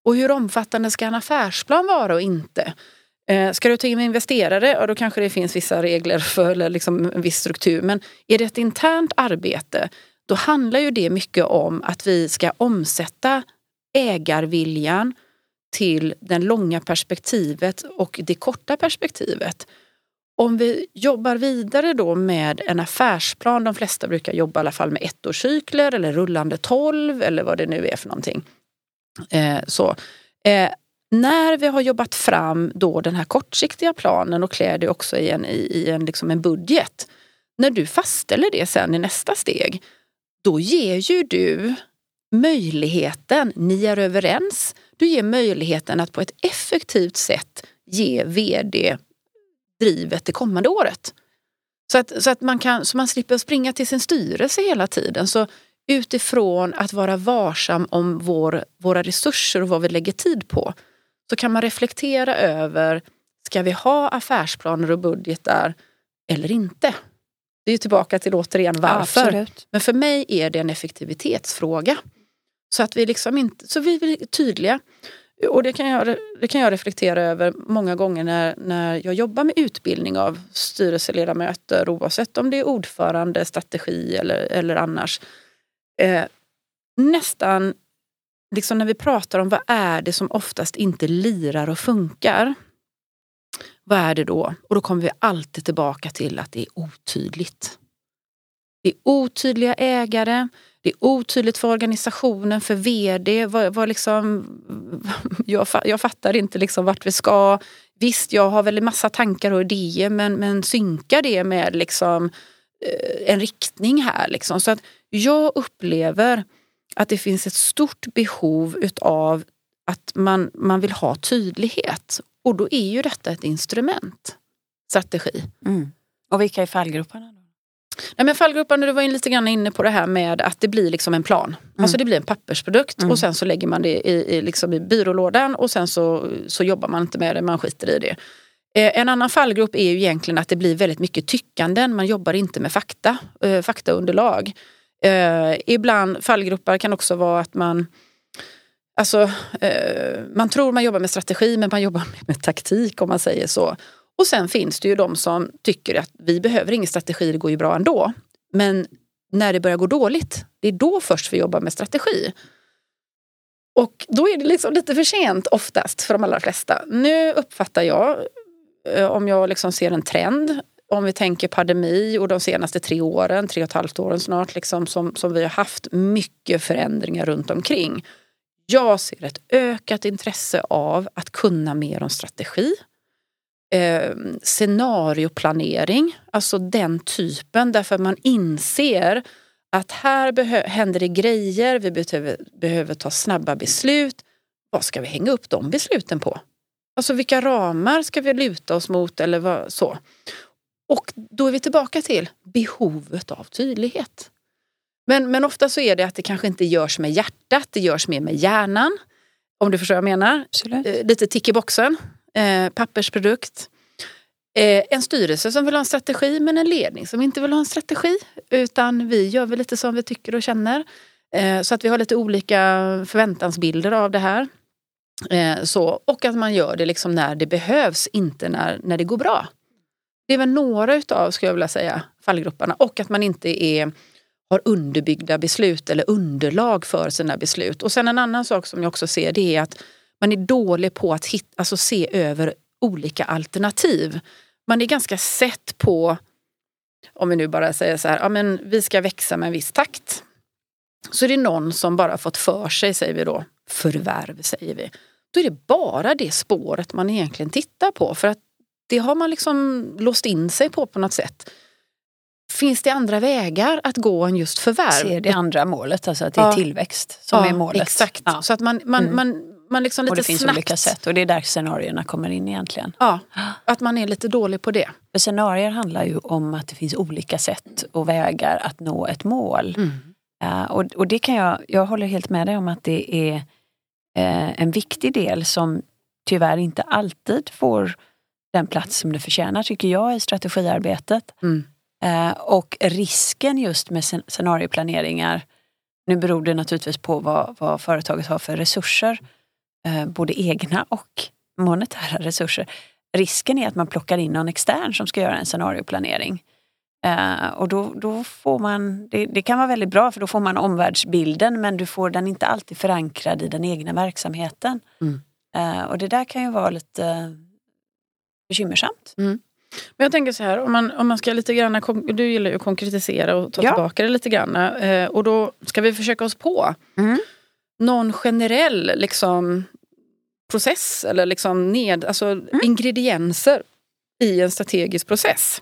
Och hur omfattande ska en affärsplan vara och inte? Eh, ska du ta in investerare, ja, då kanske det finns vissa regler för eller liksom en viss struktur. Men är det ett internt arbete, då handlar ju det mycket om att vi ska omsätta ägarviljan till det långa perspektivet och det korta perspektivet. Om vi jobbar vidare då med en affärsplan, de flesta brukar jobba i alla fall med ettårscykler eller rullande tolv eller vad det nu är för någonting. Eh, så. Eh, när vi har jobbat fram då den här kortsiktiga planen och klär det också i en, i, i en, liksom en budget. När du fastställer det sen i nästa steg, då ger ju du möjligheten, ni är överens, du ger möjligheten att på ett effektivt sätt ge vd drivet det kommande året. Så att, så att man, kan, så man slipper springa till sin styrelse hela tiden. Så utifrån att vara varsam om vår, våra resurser och vad vi lägger tid på så kan man reflektera över, ska vi ha affärsplaner och budgetar eller inte? Det är tillbaka till återigen varför. Absolut. Men för mig är det en effektivitetsfråga. Så att vi liksom inte, så vi är tydliga. Och det kan, jag, det kan jag reflektera över många gånger när, när jag jobbar med utbildning av styrelseledamöter oavsett om det är ordförande, strategi eller, eller annars. Eh, nästan liksom när vi pratar om vad är det som oftast inte lirar och funkar. Vad är det då? Och då kommer vi alltid tillbaka till att det är otydligt. Det är otydliga ägare, det är otydligt för organisationen, för vd. Vad, vad liksom, jag, jag fattar inte liksom vart vi ska. Visst, jag har väl en massa tankar och idéer men, men synkar det med liksom, eh, en riktning här? Liksom. Så att jag upplever att det finns ett stort behov utav att man, man vill ha tydlighet. Och då är ju detta ett instrument, strategi. Mm. Och vilka är fallgroparna? Nej, men fallgroparna, du var in lite grann inne på det här med att det blir liksom en plan. Alltså det blir en pappersprodukt Mm. och sen så lägger man det i, i, liksom i byrålådan och sen så, så jobbar man inte med det, man skiter i det. Eh, en annan fallgrop är ju egentligen att det blir väldigt mycket tyckanden, man jobbar inte med fakta, eh, faktaunderlag. Eh, ibland fallgropar kan också vara att man Alltså, eh, man tror man jobbar med strategi men man jobbar med, med taktik om man säger så. Och sen finns det ju de som tycker att vi behöver ingen strategi, det går ju bra ändå. Men när det börjar gå dåligt, det är då först vi jobbar med strategi. Och då är det liksom lite för sent oftast för de allra flesta. Nu uppfattar jag, eh, om jag liksom ser en trend, om vi tänker pandemi och de senaste tre åren, tre och ett halvt åren snart, liksom, som, som vi har haft mycket förändringar runt omkring. Jag ser ett ökat intresse av att kunna mer om strategi. Eh, scenarioplanering, alltså den typen därför man inser att här händer det grejer, vi behöver, behöver ta snabba beslut. Vad ska vi hänga upp de besluten på? Alltså vilka ramar ska vi luta oss mot eller vad, så. Och då är vi tillbaka till behovet av tydlighet. Men, men ofta så är det att det kanske inte görs med hjärtat, det görs mer med hjärnan. Om du förstår vad jag menar. Absolut. Eh, lite tick i boxen, eh, pappersprodukt. Eh, en styrelse som vill ha en strategi men en ledning som inte vill ha en strategi. Utan vi gör väl lite som vi tycker och känner. Eh, så att vi har lite olika förväntansbilder av det här. Eh, så, och att man gör det liksom när det behövs, inte när, när det går bra. Det är väl några utav, skulle jag vilja säga, fallgroparna. Och att man inte är, har underbyggda beslut eller underlag för sina beslut. Och sen en annan sak som jag också ser det är att man är dålig på att hitta, alltså se över olika alternativ. Man är ganska sett på, om vi nu bara säger så här, ja men vi ska växa med en viss takt. Så är det någon som bara fått för sig, säger vi då, förvärv säger vi. Då är det bara det spåret man egentligen tittar på för att det har man liksom låst in sig på på något sätt. Finns det andra vägar att gå än just förvärv? Ser det andra målet, alltså att det är tillväxt som ja, är målet. Exakt, Ja. så att man, man, Mm. man, man liksom lite Och det finns snabbt, olika sätt och det är där scenarierna kommer in egentligen. Ja, att man är lite dålig på det. För scenarier handlar ju om att det finns olika sätt och vägar att nå ett mål. Eh, och, och det kan jag, jag håller helt med dig om att det är eh, en viktig del som tyvärr inte alltid får den plats som det förtjänar tycker jag i strategiarbetet. Mm. Eh, och risken just med scen- scenarioplaneringar, nu beror det naturligtvis på vad, vad företaget har för resurser, eh, både egna och monetära resurser. Risken är att man plockar in någon extern som ska göra en scenarioplanering. Eh, och då, då får man, det, det kan vara väldigt bra för då får man omvärldsbilden men du får den inte alltid förankrad i den egna verksamheten. Mm. Eh, och det där kan ju vara lite bekymmersamt. Men jag tänker så här, om man, om man ska lite grann, du gillar ju att konkretisera och ta Ja. tillbaka det lite grann. Eh, och då ska vi försöka oss på Mm. någon generell liksom, process eller liksom ned, alltså Mm. ingredienser i en strategisk process.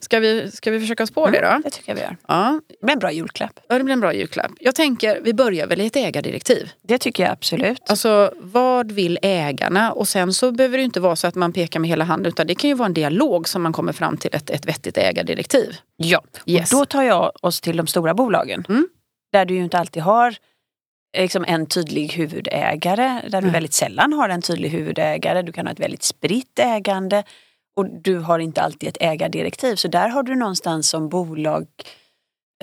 Ska vi, ska vi försöka oss på det då? Det tycker jag vi gör. Ja, Det blir en bra julklapp. ja, det blir en bra julklapp. Jag tänker, vi börjar väl i ett ägardirektiv. Det tycker jag absolut. Alltså vad vill ägarna? Och sen så behöver det inte vara så att man pekar med hela handen utan det kan ju vara en dialog som man kommer fram till ett, ett vettigt ägardirektiv. Ja. Yes. Och då tar jag oss till de stora bolagen. Mm. Där du ju inte alltid har liksom en tydlig huvudägare. Där du Mm. väldigt sällan har en tydlig huvudägare. Du kan ha ett väldigt spritt ägande. Och du har inte alltid ett ägardirektiv. Så där har du någonstans som bolag,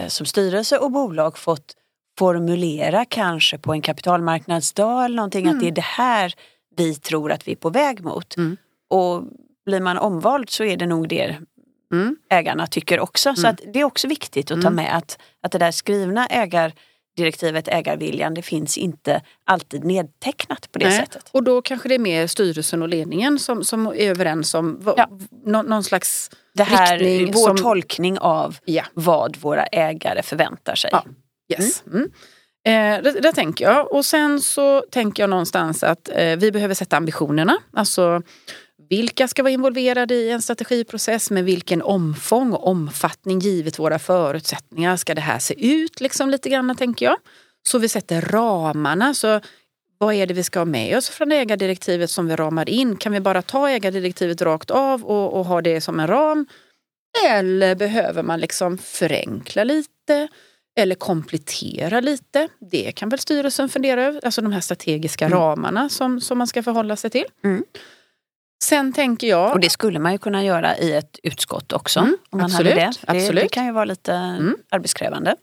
eh, som styrelse och bolag fått formulera kanske på en kapitalmarknadsdag eller någonting att det är det här vi tror att vi är på väg mot. Mm. Och blir man omvald så är det nog det Mm. ägarna tycker också. Så Mm. att det är också viktigt att ta med att, att det där skrivna ägardirektivet, ägarviljan, det finns inte alltid nedtecknat på det Nej. sättet. Och då kanske det är mer styrelsen och ledningen som, som är överens om vad, Ja. nå, någon slags Det här riktning vår som- tolkning av Ja. vad våra ägare förväntar sig. Ja. Yes. Mm. Eh, det, det tänker jag. Och sen så tänker jag någonstans att eh, vi behöver sätta ambitionerna. Alltså vilka ska vara involverade i en strategiprocess med vilken omfång och omfattning givet våra förutsättningar ska det här se ut liksom lite grann tänker jag. Så vi sätter ramarna. Så vad är det vi ska ha med oss från ägardirektivet som vi ramar in? Kan vi bara ta ägardirektivet rakt av och, och ha det som en ram? Eller behöver man liksom förenkla lite? Eller komplettera lite? Det kan väl styrelsen fundera över. Alltså de här strategiska Mm. ramarna som, som man ska förhålla sig till. Mm. Sen tänker jag... Och det skulle man ju kunna göra i ett utskott också. Mm, om man absolut, hade det. det. absolut. Det kan ju vara lite Mm. arbetskrävande.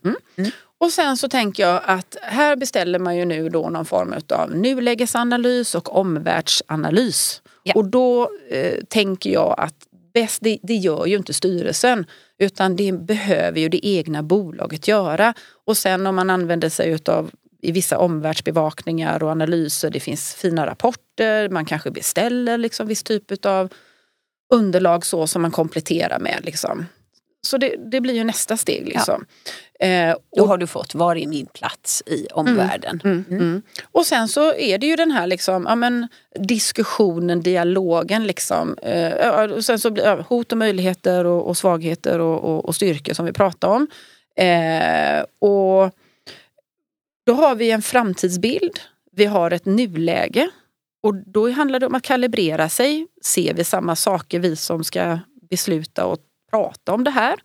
Och sen så tänker jag att här beställer man ju nu då någon form av nulägesanalys och omvärldsanalys. Ja. Och då eh, tänker jag att bäst, det, det gör ju inte styrelsen utan det behöver ju det egna bolaget göra. Och sen om man använder sig utav i vissa omvärldsbevakningar och analyser, det finns fina rapporter, man kanske beställer liksom viss typ av underlag så som man kompletterar med. Liksom. Så det, det blir ju nästa steg. Liksom. Eh, Då och- har du fått, var är min plats i omvärlden? Mm, mm. Och sen så är det ju den här liksom, ja, men, diskussionen, dialogen. Liksom. Eh, ja, och sen så blir ja, hot och möjligheter och, och svagheter och, och, och styrkor som vi pratar om. Eh, och då har vi en framtidsbild. Vi har ett nuläge. Och då handlar det om att kalibrera sig. Ser vi samma saker, vi som ska besluta och prata om det här?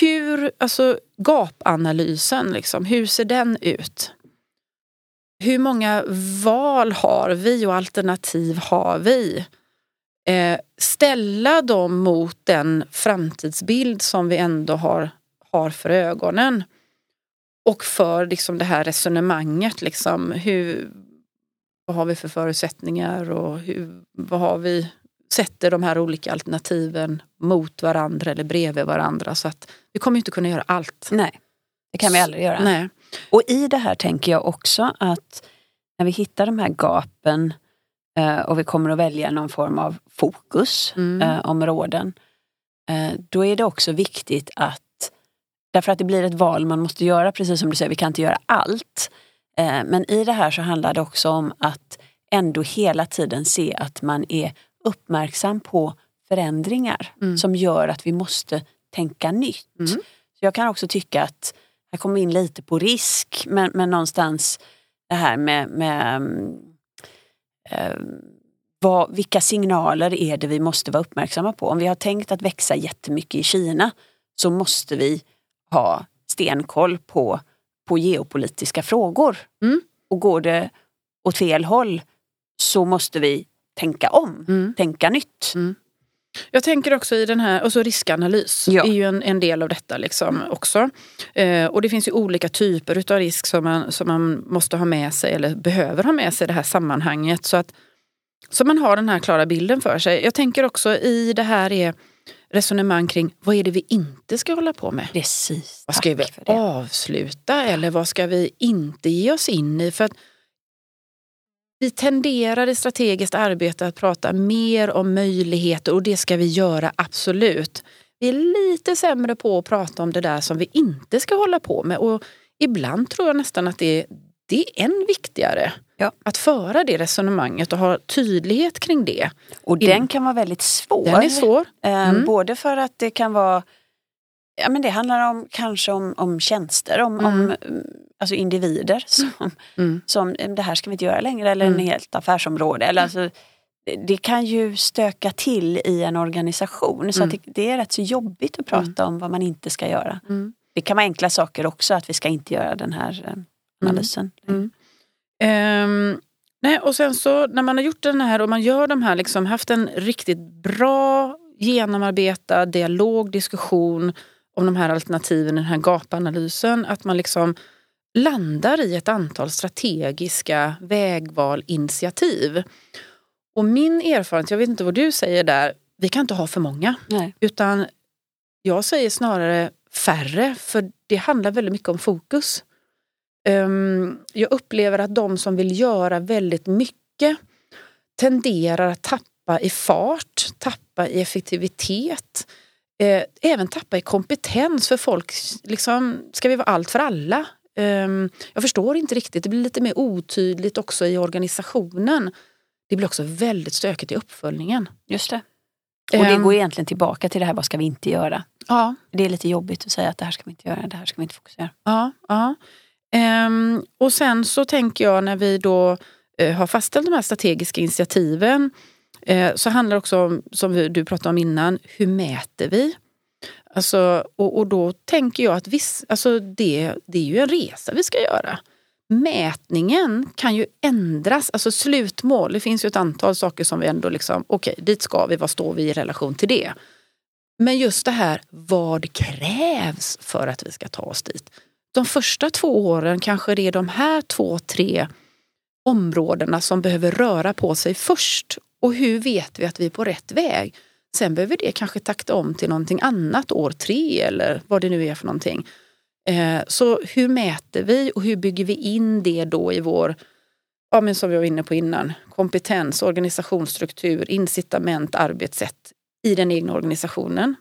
Hur, alltså gapanalysen, liksom, hur ser den ut? Hur många val har vi och alternativ har vi? Eh, ställa dem mot den framtidsbild som vi ändå har, har för ögonen. Och för liksom det här resonemanget. Liksom, hur, vad har vi för förutsättningar och hur, vad har vi sätter de här olika alternativen mot varandra eller bredvid varandra. Så att vi kommer inte kunna göra allt. Nej. Det kan vi aldrig göra. Nej. Och i det här tänker jag också att när vi hittar de här gapen eh, och vi kommer att välja någon form av fokusområden. Mm. Eh, då är det också viktigt att, därför att det blir ett val man måste göra, precis som du säger, vi kan inte göra allt. Eh, men i det här så handlar det också om att ändå hela tiden se att man är uppmärksam på förändringar Mm. som gör att vi måste tänka nytt. Mm. Så jag kan också tycka att, här kommer vi in lite på risk, men, men någonstans det här med, med eh, vad, vilka signaler är det vi måste vara uppmärksamma på? Om vi har tänkt att växa jättemycket i Kina så måste vi ha stenkoll på, på geopolitiska frågor. Mm. Och går det åt fel håll så måste vi tänka om, Mm. tänka nytt. Jag tänker också i den här, och så riskanalys Ja. är ju en, en del av detta liksom också. Eh, och det finns ju olika typer utav risk som man, som man måste ha med sig eller behöver ha med sig i det här sammanhanget. Så att så man har den här klara bilden för sig. Jag tänker också i det här är resonemang kring vad är det vi inte ska hålla på med? Precis, Vad ska vi avsluta eller vad ska vi inte ge oss in i? För att vi tenderar i strategiskt arbete att prata mer om möjligheter och det ska vi göra absolut. Vi är lite sämre på att prata om det där som vi inte ska hålla på med och ibland tror jag nästan att det, det är än viktigare. Ja. Att föra det resonemanget och ha tydlighet kring det. Och den kan vara väldigt svår. Den är svår. Eh, Mm. Både för att det kan vara, ja men det handlar om kanske om, om tjänster, om, Mm. om mm, alltså individer som, Mm. som eh, det här ska vi inte göra längre eller Mm. en helt affärsområde. Eller alltså, det- kan ju stöka till i en organisation så Mm. det, det är rätt så jobbigt att prata om vad man inte ska göra. Mm. Det kan vara enkla saker också att vi ska inte göra den här eh, analysen. Mm. Ehm, nej, och sen så när man har gjort den här och man gör de här, liksom, haft en riktigt bra genomarbetad dialog, diskussion om de här alternativen, den här gapanalysen, att man liksom landar i ett antal strategiska vägval, initiativ. Och min erfarenhet, jag vet inte vad du säger där, vi kan inte ha för många. Nej. Utan jag säger snarare färre, för det handlar väldigt mycket om fokus. Ehm, jag upplever att de som vill göra väldigt mycket tenderar att tappa i fart, tappa i effektivitet. Eh, även tappa i kompetens för folk, liksom, ska vi vara allt för alla? Ehm, jag förstår inte riktigt, det blir lite mer otydligt också i organisationen. Det blir också väldigt stökigt i uppföljningen. Just det. Och det Ehm, går egentligen tillbaka till det här, vad ska vi inte göra? Ja, Det är lite jobbigt att säga att det här ska vi inte göra, det här ska vi inte fokusera. Ja, ja. Ehm, och sen så tänker jag när vi då eh, har fastställt de här strategiska initiativen eh, så handlar det också om, som vi, du pratade om innan, hur mäter vi? Alltså, och, och då tänker jag att viss, alltså det, det är ju en resa vi ska göra. Mätningen kan ju ändras, alltså slutmål, det finns ju ett antal saker som vi ändå liksom, okej dit ska vi, vad står vi i relation till det? Men just det här, vad krävs för att vi ska ta oss dit? De första två åren kanske det är de här två, tre områdena som behöver röra på sig först. Och hur vet vi att vi är på rätt väg? Sen behöver det kanske takta om till någonting annat år tre eller vad det nu är för någonting. Eh, så hur mäter vi och hur bygger vi in det då i vår, ja men som vi var inne på innan, kompetens, organisationsstruktur, incitament, arbetssätt i den egna organisationen.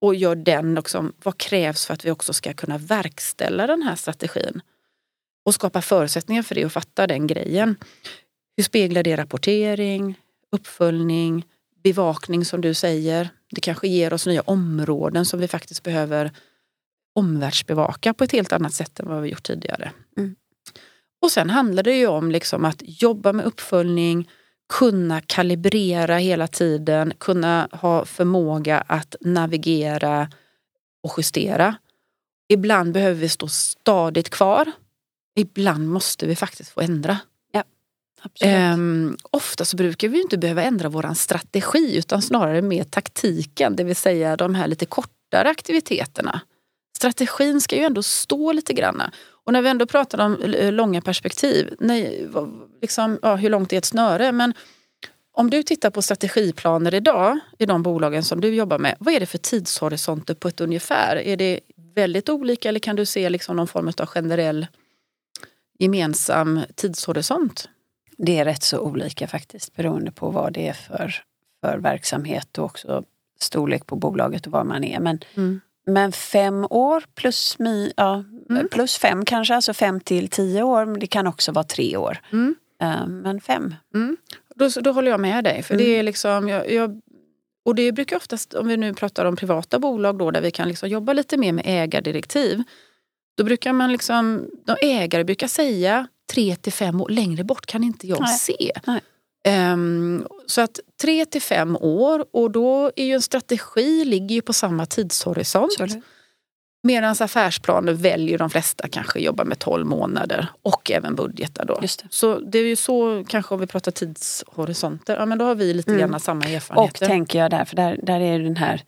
Och gör den också, vad krävs för att vi också ska kunna verkställa den här strategin? Och skapa förutsättningar för det och fatta den grejen. Hur speglar det rapportering, uppföljning, bevakning som du säger. Det kanske ger oss nya områden som vi faktiskt behöver omvärldsbevaka på ett helt annat sätt än vad vi gjort tidigare. Mm. Och sen handlar det ju om liksom att jobba med uppföljning, kunna kalibrera hela tiden, kunna ha förmåga att navigera och justera. Ibland behöver vi stå stadigt kvar. Ibland måste vi faktiskt få ändra. Absolut. Ehm, ofta så brukar vi inte behöva ändra våran strategi utan snarare mer taktiken, det vill säga de här lite kortare aktiviteterna. Strategin ska ju ändå stå lite granna. Och när vi ändå pratar om eh, långa perspektiv, nej, liksom, ja, hur långt är ett snöre? Men om du tittar på strategiplaner idag i de bolagen som du jobbar med, vad är det för tidshorisonter på ett ungefär? Är det väldigt olika eller kan du se liksom någon form av generell gemensam tidshorisont? Det är rätt så olika faktiskt beroende på vad det är för, för verksamhet och också storlek på bolaget och var man är. Men, mm. men fem år plus, ja, mm. plus fem kanske, alltså fem till tio år. Men det kan också vara tre år. Mm. Uh, men fem. Mm. Då, då håller jag med dig. För det mm. är liksom, jag, jag, och det brukar oftast, om vi nu pratar om privata bolag då, där vi kan liksom jobba lite mer med ägardirektiv. Då brukar man liksom, de ägare brukar säga tre till fem år, längre bort kan inte jag Nej. se. Nej. Um, så att tre till fem år och då är ju en strategi ligger ju på samma tidshorisont. Medan affärsplaner väljer de flesta kanske jobba med 12 månader och även budgetar då. Det. Så det är ju så, kanske om vi pratar tidshorisonter, ja men då har vi lite mm. grann samma erfarenheter. Och tänker jag där, för där, där är den här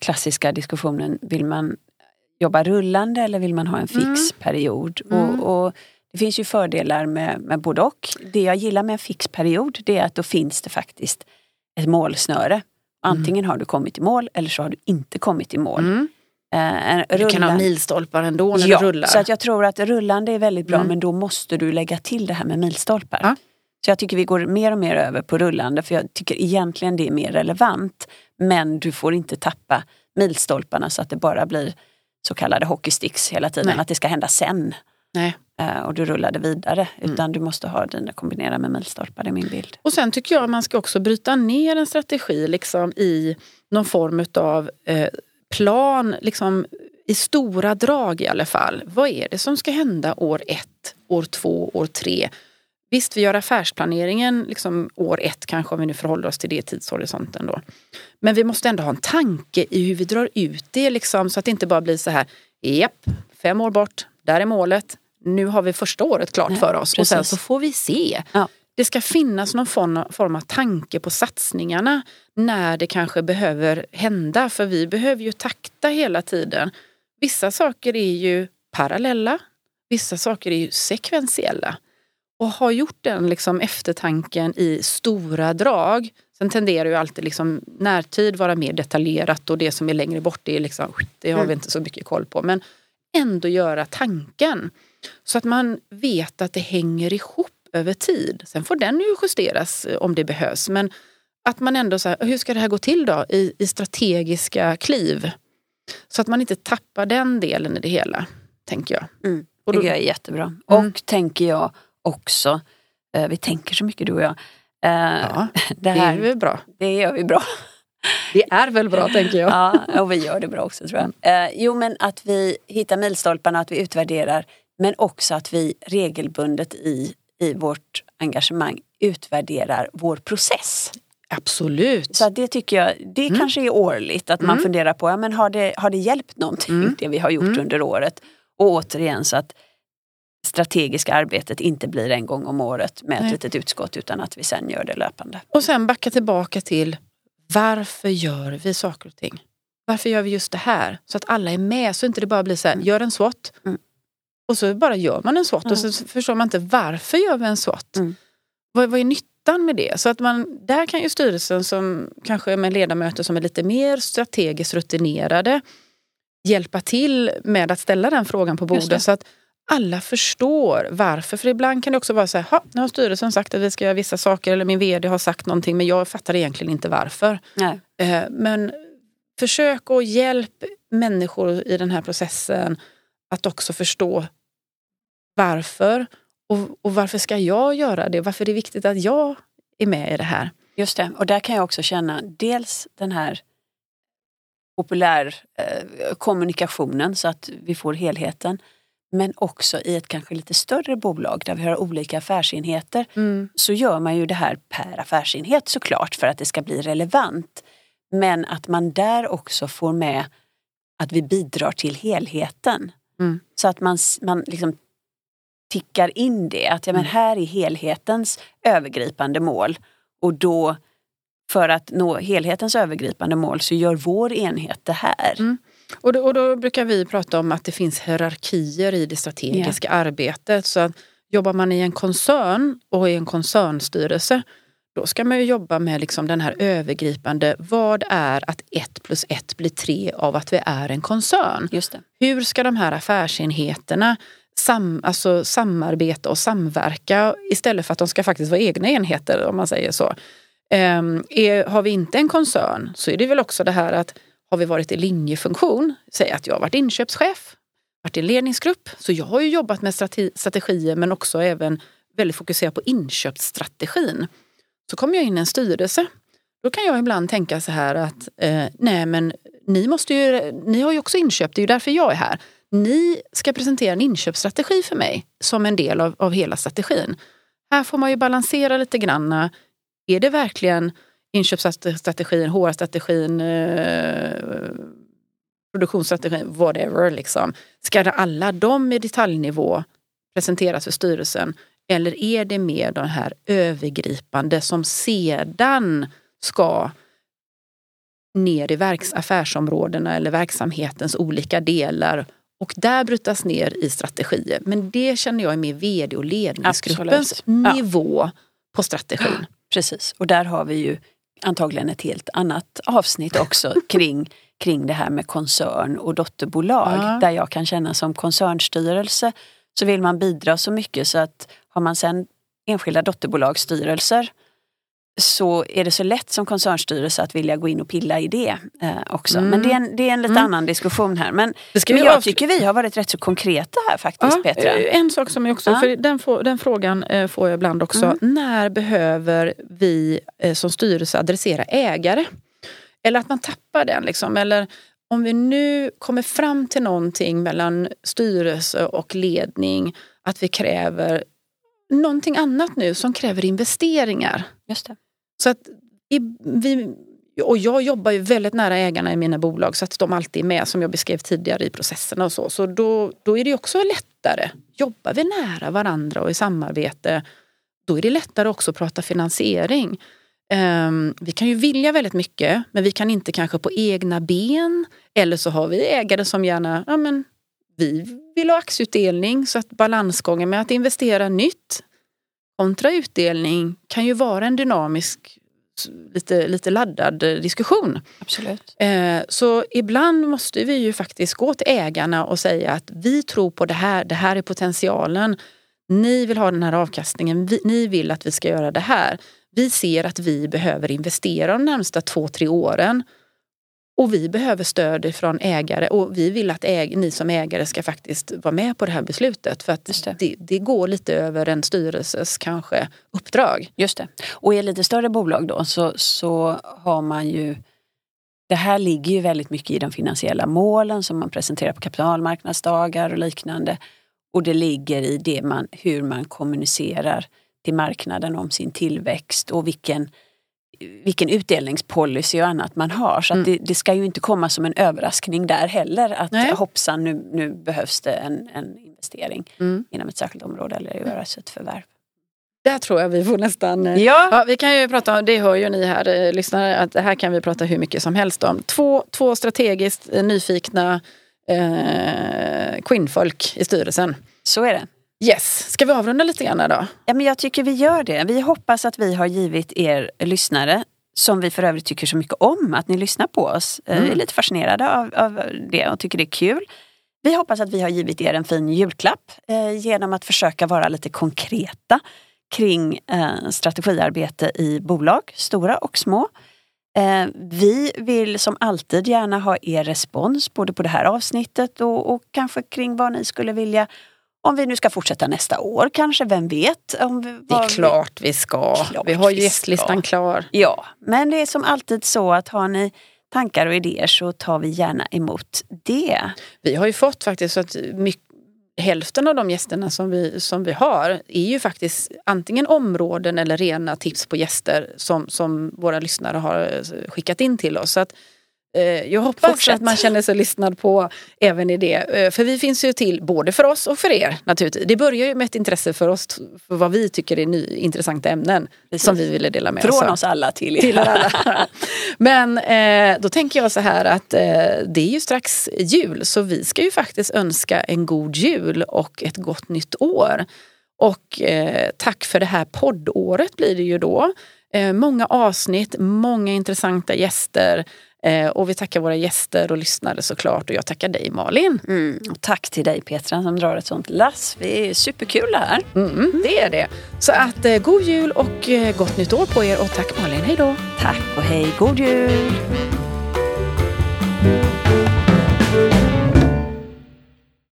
klassiska diskussionen, vill man jobba rullande eller vill man ha en fix mm. period? Mm. Och, och, det finns ju fördelar med, med både och. Det jag gillar med en fix period det är att då finns det faktiskt ett målsnöre. Antingen har du kommit i mål eller så har du inte kommit i mål. Eh, du kan ha milstolpar ändå när ja, du rullar. Så att jag tror att rullande är väldigt bra mm. men då måste du lägga till det här med milstolpar. Ja. Så jag tycker vi går mer och mer över på rullande för jag tycker egentligen det är mer relevant. Men du får inte tappa milstolparna så att det bara blir så kallade hockeysticks hela tiden. Nej. Att det ska hända sen. Nej. Uh, och du rullade vidare. Mm. Utan du måste ha dina kombinera med milstolpar, det är min bild. Och sen tycker jag man ska också bryta ner en strategi liksom i någon form av eh, plan, liksom, i stora drag i alla fall. Vad är det som ska hända år ett, år två, år tre? Visst, vi gör affärsplaneringen liksom år ett kanske om vi nu förhåller oss till det tidshorisonten då. Men vi måste ändå ha en tanke i hur vi drar ut det liksom, så att det inte bara blir så här, japp, fem år bort, där är målet, nu har vi första året klart Nej, för oss precis. och sen så får vi se. Ja. Det ska finnas någon form, av tanke på satsningarna när det kanske behöver hända. För vi behöver ju takta hela tiden. Vissa saker är ju parallella, vissa saker är ju sekventiella. Och har gjort den liksom eftertanken i stora drag. Sen tenderar ju alltid liksom närtid vara mer detaljerat och det som är längre bort det, är liksom, det har vi mm. inte så mycket koll på. Men ändå göra tanken. Så att man vet att det hänger ihop över tid. Sen får den ju justeras eh, om det behövs. Men att man ändå, så här, hur ska det här gå till då i, i strategiska kliv? Så att man inte tappar den delen i det hela, tänker jag. Mm, det tycker jag är jättebra. Mm. Och tänker jag också, eh, vi tänker så mycket du och jag. Eh, ja, det, här, det är bra. Det gör vi bra. Det är väl bra tänker jag. Ja, och vi gör det bra också tror jag. Eh, jo men att vi hittar milstolparna, att vi utvärderar men också att vi regelbundet i i vårt engagemang utvärderar vår process. Absolut. Så det tycker jag, det mm. kanske är årligt att man mm. funderar på, ja, men har, det, har det hjälpt någonting mm. det vi har gjort mm. under året? Och återigen så att strategiska arbetet inte blir en gång om året med ett Nej. litet utskott utan att vi sen gör det löpande. Och sen backa tillbaka till varför gör vi saker och ting? Varför gör vi just det här? Så att alla är med, så inte det bara blir så här, mm. gör en SWOT. Och så bara gör man en SWOT mm. och så förstår man inte varför gör vi en SWOT? Mm. Vad, vad är nyttan med det? Så att man, där kan ju styrelsen som kanske med ledamöter som är lite mer strategiskt rutinerade hjälpa till med att ställa den frågan på bordet så att alla förstår varför. För ibland kan det också vara så här, nu har styrelsen sagt att vi ska göra vissa saker eller min vd har sagt någonting men jag fattar egentligen inte varför. Nej. Eh, men försök och hjälp människor i den här processen att också förstå varför? Och, och varför ska jag göra det? Varför är det viktigt att jag är med i det här? Just det, och där kan jag också känna dels den här populär eh, kommunikationen så att vi får helheten. Men också i ett kanske lite större bolag där vi har olika affärsenheter mm. så gör man ju det här per affärsenhet såklart för att det ska bli relevant. Men att man där också får med att vi bidrar till helheten. Mm. Så att man, man liksom tickar in det. Att ja, men mm. här är helhetens övergripande mål och då för att nå helhetens övergripande mål så gör vår enhet det här. Mm. Och, då, och då brukar vi prata om att det finns hierarkier i det strategiska yeah. arbetet. Så att jobbar man i en koncern och i en koncernstyrelse då ska man ju jobba med liksom den här övergripande, vad är att ett plus ett blir tre av att vi är en koncern? Hur ska de här affärsenheterna sam, alltså samarbeta och samverka istället för att de ska faktiskt vara egna enheter om man säger så. Um, är, har vi inte en koncern så är det väl också det här att har vi varit i linjefunktion, säg att jag har varit inköpschef, varit i ledningsgrupp, så jag har ju jobbat med strate strategier men också även väldigt fokuserat på inköpsstrategin. Så kommer jag in i en styrelse. Då kan jag ibland tänka så här att eh, nej men ni, måste ju, ni har ju också inköpt, det är ju därför jag är här. Ni ska presentera en inköpsstrategi för mig som en del av, av hela strategin. Här får man ju balansera lite granna. Är det verkligen inköpsstrategin, HR-strategin, eh, produktionsstrategin, whatever. Liksom. Ska alla de i detaljnivå presenteras för styrelsen eller är det mer de här övergripande som sedan ska ner i verks affärsområdena eller verksamhetens olika delar och där brytas ner i strategier. Men det känner jag är mer vd och ledningsgruppens Absolut. nivå ja. på strategin. Precis, och där har vi ju antagligen ett helt annat avsnitt också kring, kring det här med koncern och dotterbolag. Ja. Där jag kan känna som koncernstyrelse så vill man bidra så mycket så att har man sen enskilda dotterbolagsstyrelser så är det så lätt som koncernstyrelse att vilja gå in och pilla i det eh, också. Mm. Men det är en, det är en lite mm. annan diskussion här. Men, men jag tycker vi har varit rätt så konkreta här faktiskt ja, Petra. Eh, en sak som jag också, ja. för den, den frågan eh, får jag ibland också. Mm. När behöver vi eh, som styrelse adressera ägare? Eller att man tappar den liksom. Eller om vi nu kommer fram till någonting mellan styrelse och ledning att vi kräver någonting annat nu som kräver investeringar. Just det. Så att vi, och jag jobbar ju väldigt nära ägarna i mina bolag så att de alltid är med som jag beskrev tidigare i processerna och så. Så då, då är det också lättare. Jobbar vi nära varandra och i samarbete då är det lättare också att prata finansiering. Um, vi kan ju vilja väldigt mycket men vi kan inte kanske på egna ben. Eller så har vi ägare som gärna, ja men vi vill ha aktieutdelning så att balansgången med att investera nytt kontra utdelning kan ju vara en dynamisk, lite, lite laddad diskussion. Absolut. Eh, så ibland måste vi ju faktiskt gå till ägarna och säga att vi tror på det här, det här är potentialen. Ni vill ha den här avkastningen, vi, ni vill att vi ska göra det här. Vi ser att vi behöver investera de närmsta två, tre åren. Och vi behöver stöd från ägare och vi vill att äg, ni som ägare ska faktiskt vara med på det här beslutet. För att det. Det, går lite över en styrelses kanske uppdrag. Just det. Och i lite större bolag då så, så har man ju det här ligger ju väldigt mycket i de finansiella målen som man presenterar på kapitalmarknadsdagar och liknande. Och det ligger i det man, hur man kommunicerar till marknaden om sin tillväxt och vilken vilken utdelningspolicy och annat man har. Så mm. det, det, ska ju inte komma som en överraskning där heller att Nej. hoppsan nu, nu behövs det en, en investering mm. inom ett särskilt område eller göras ett förvärv. Där tror jag vi får nästan... Eh, ja. ja. vi kan ju prata, det hör ju ni här eh, lyssnare, att det här kan vi prata hur mycket som helst om. Två, två strategiskt eh, nyfikna eh, kvinnfolk i styrelsen. Så är det. Yes, ska vi avrunda lite grann då? Ja, men jag tycker vi gör det. Vi hoppas att vi har givit er lyssnare som vi för övrigt tycker så mycket om, att ni lyssnar på oss. Mm. Vi är lite fascinerade av, av, det och tycker det är kul. Vi hoppas att vi har givit er en fin julklapp eh, genom att försöka vara lite konkreta kring eh, strategiarbete i bolag, stora och små. Eh, vi vill som alltid gärna ha er respons både på det här avsnittet och, och kanske kring vad ni skulle vilja om vi nu ska fortsätta nästa år kanske, vem vet? Om vi, det är klart vi ska. Klart vi har ju gästlistan klar. Ja, men det är som alltid så att har ni tankar och idéer så tar vi gärna emot det. Vi har ju fått faktiskt så att mycket, hälften av de gästerna som vi, som vi har är ju faktiskt antingen områden eller rena tips på gäster som, som våra lyssnare har skickat in till oss. Så att jag hoppas Fortsätt. att man känner sig lyssnad på även i det. Eh, för vi finns ju till både för oss och för er naturligtvis. Det börjar ju med ett intresse för oss för vad vi tycker är ny, intressanta ämnen Precis. som vi ville dela med Från oss Från oss alla till er. Till alla. Men eh, då tänker jag så här att eh, det är ju strax jul så vi ska ju faktiskt önska en god jul och ett gott nytt år. Och eh, tack för det här poddåret blir det ju då. Eh, många avsnitt, många intressanta gäster. Eh, och vi tackar våra gäster och lyssnare såklart och jag tackar dig Malin. Mm. Och tack till dig Petra som drar ett sånt lass. Det är superkul det här. Mm, mm, det är det. Så att eh, god jul och eh, gott nytt år på er och tack Malin, hej då. Tack och hej, god jul.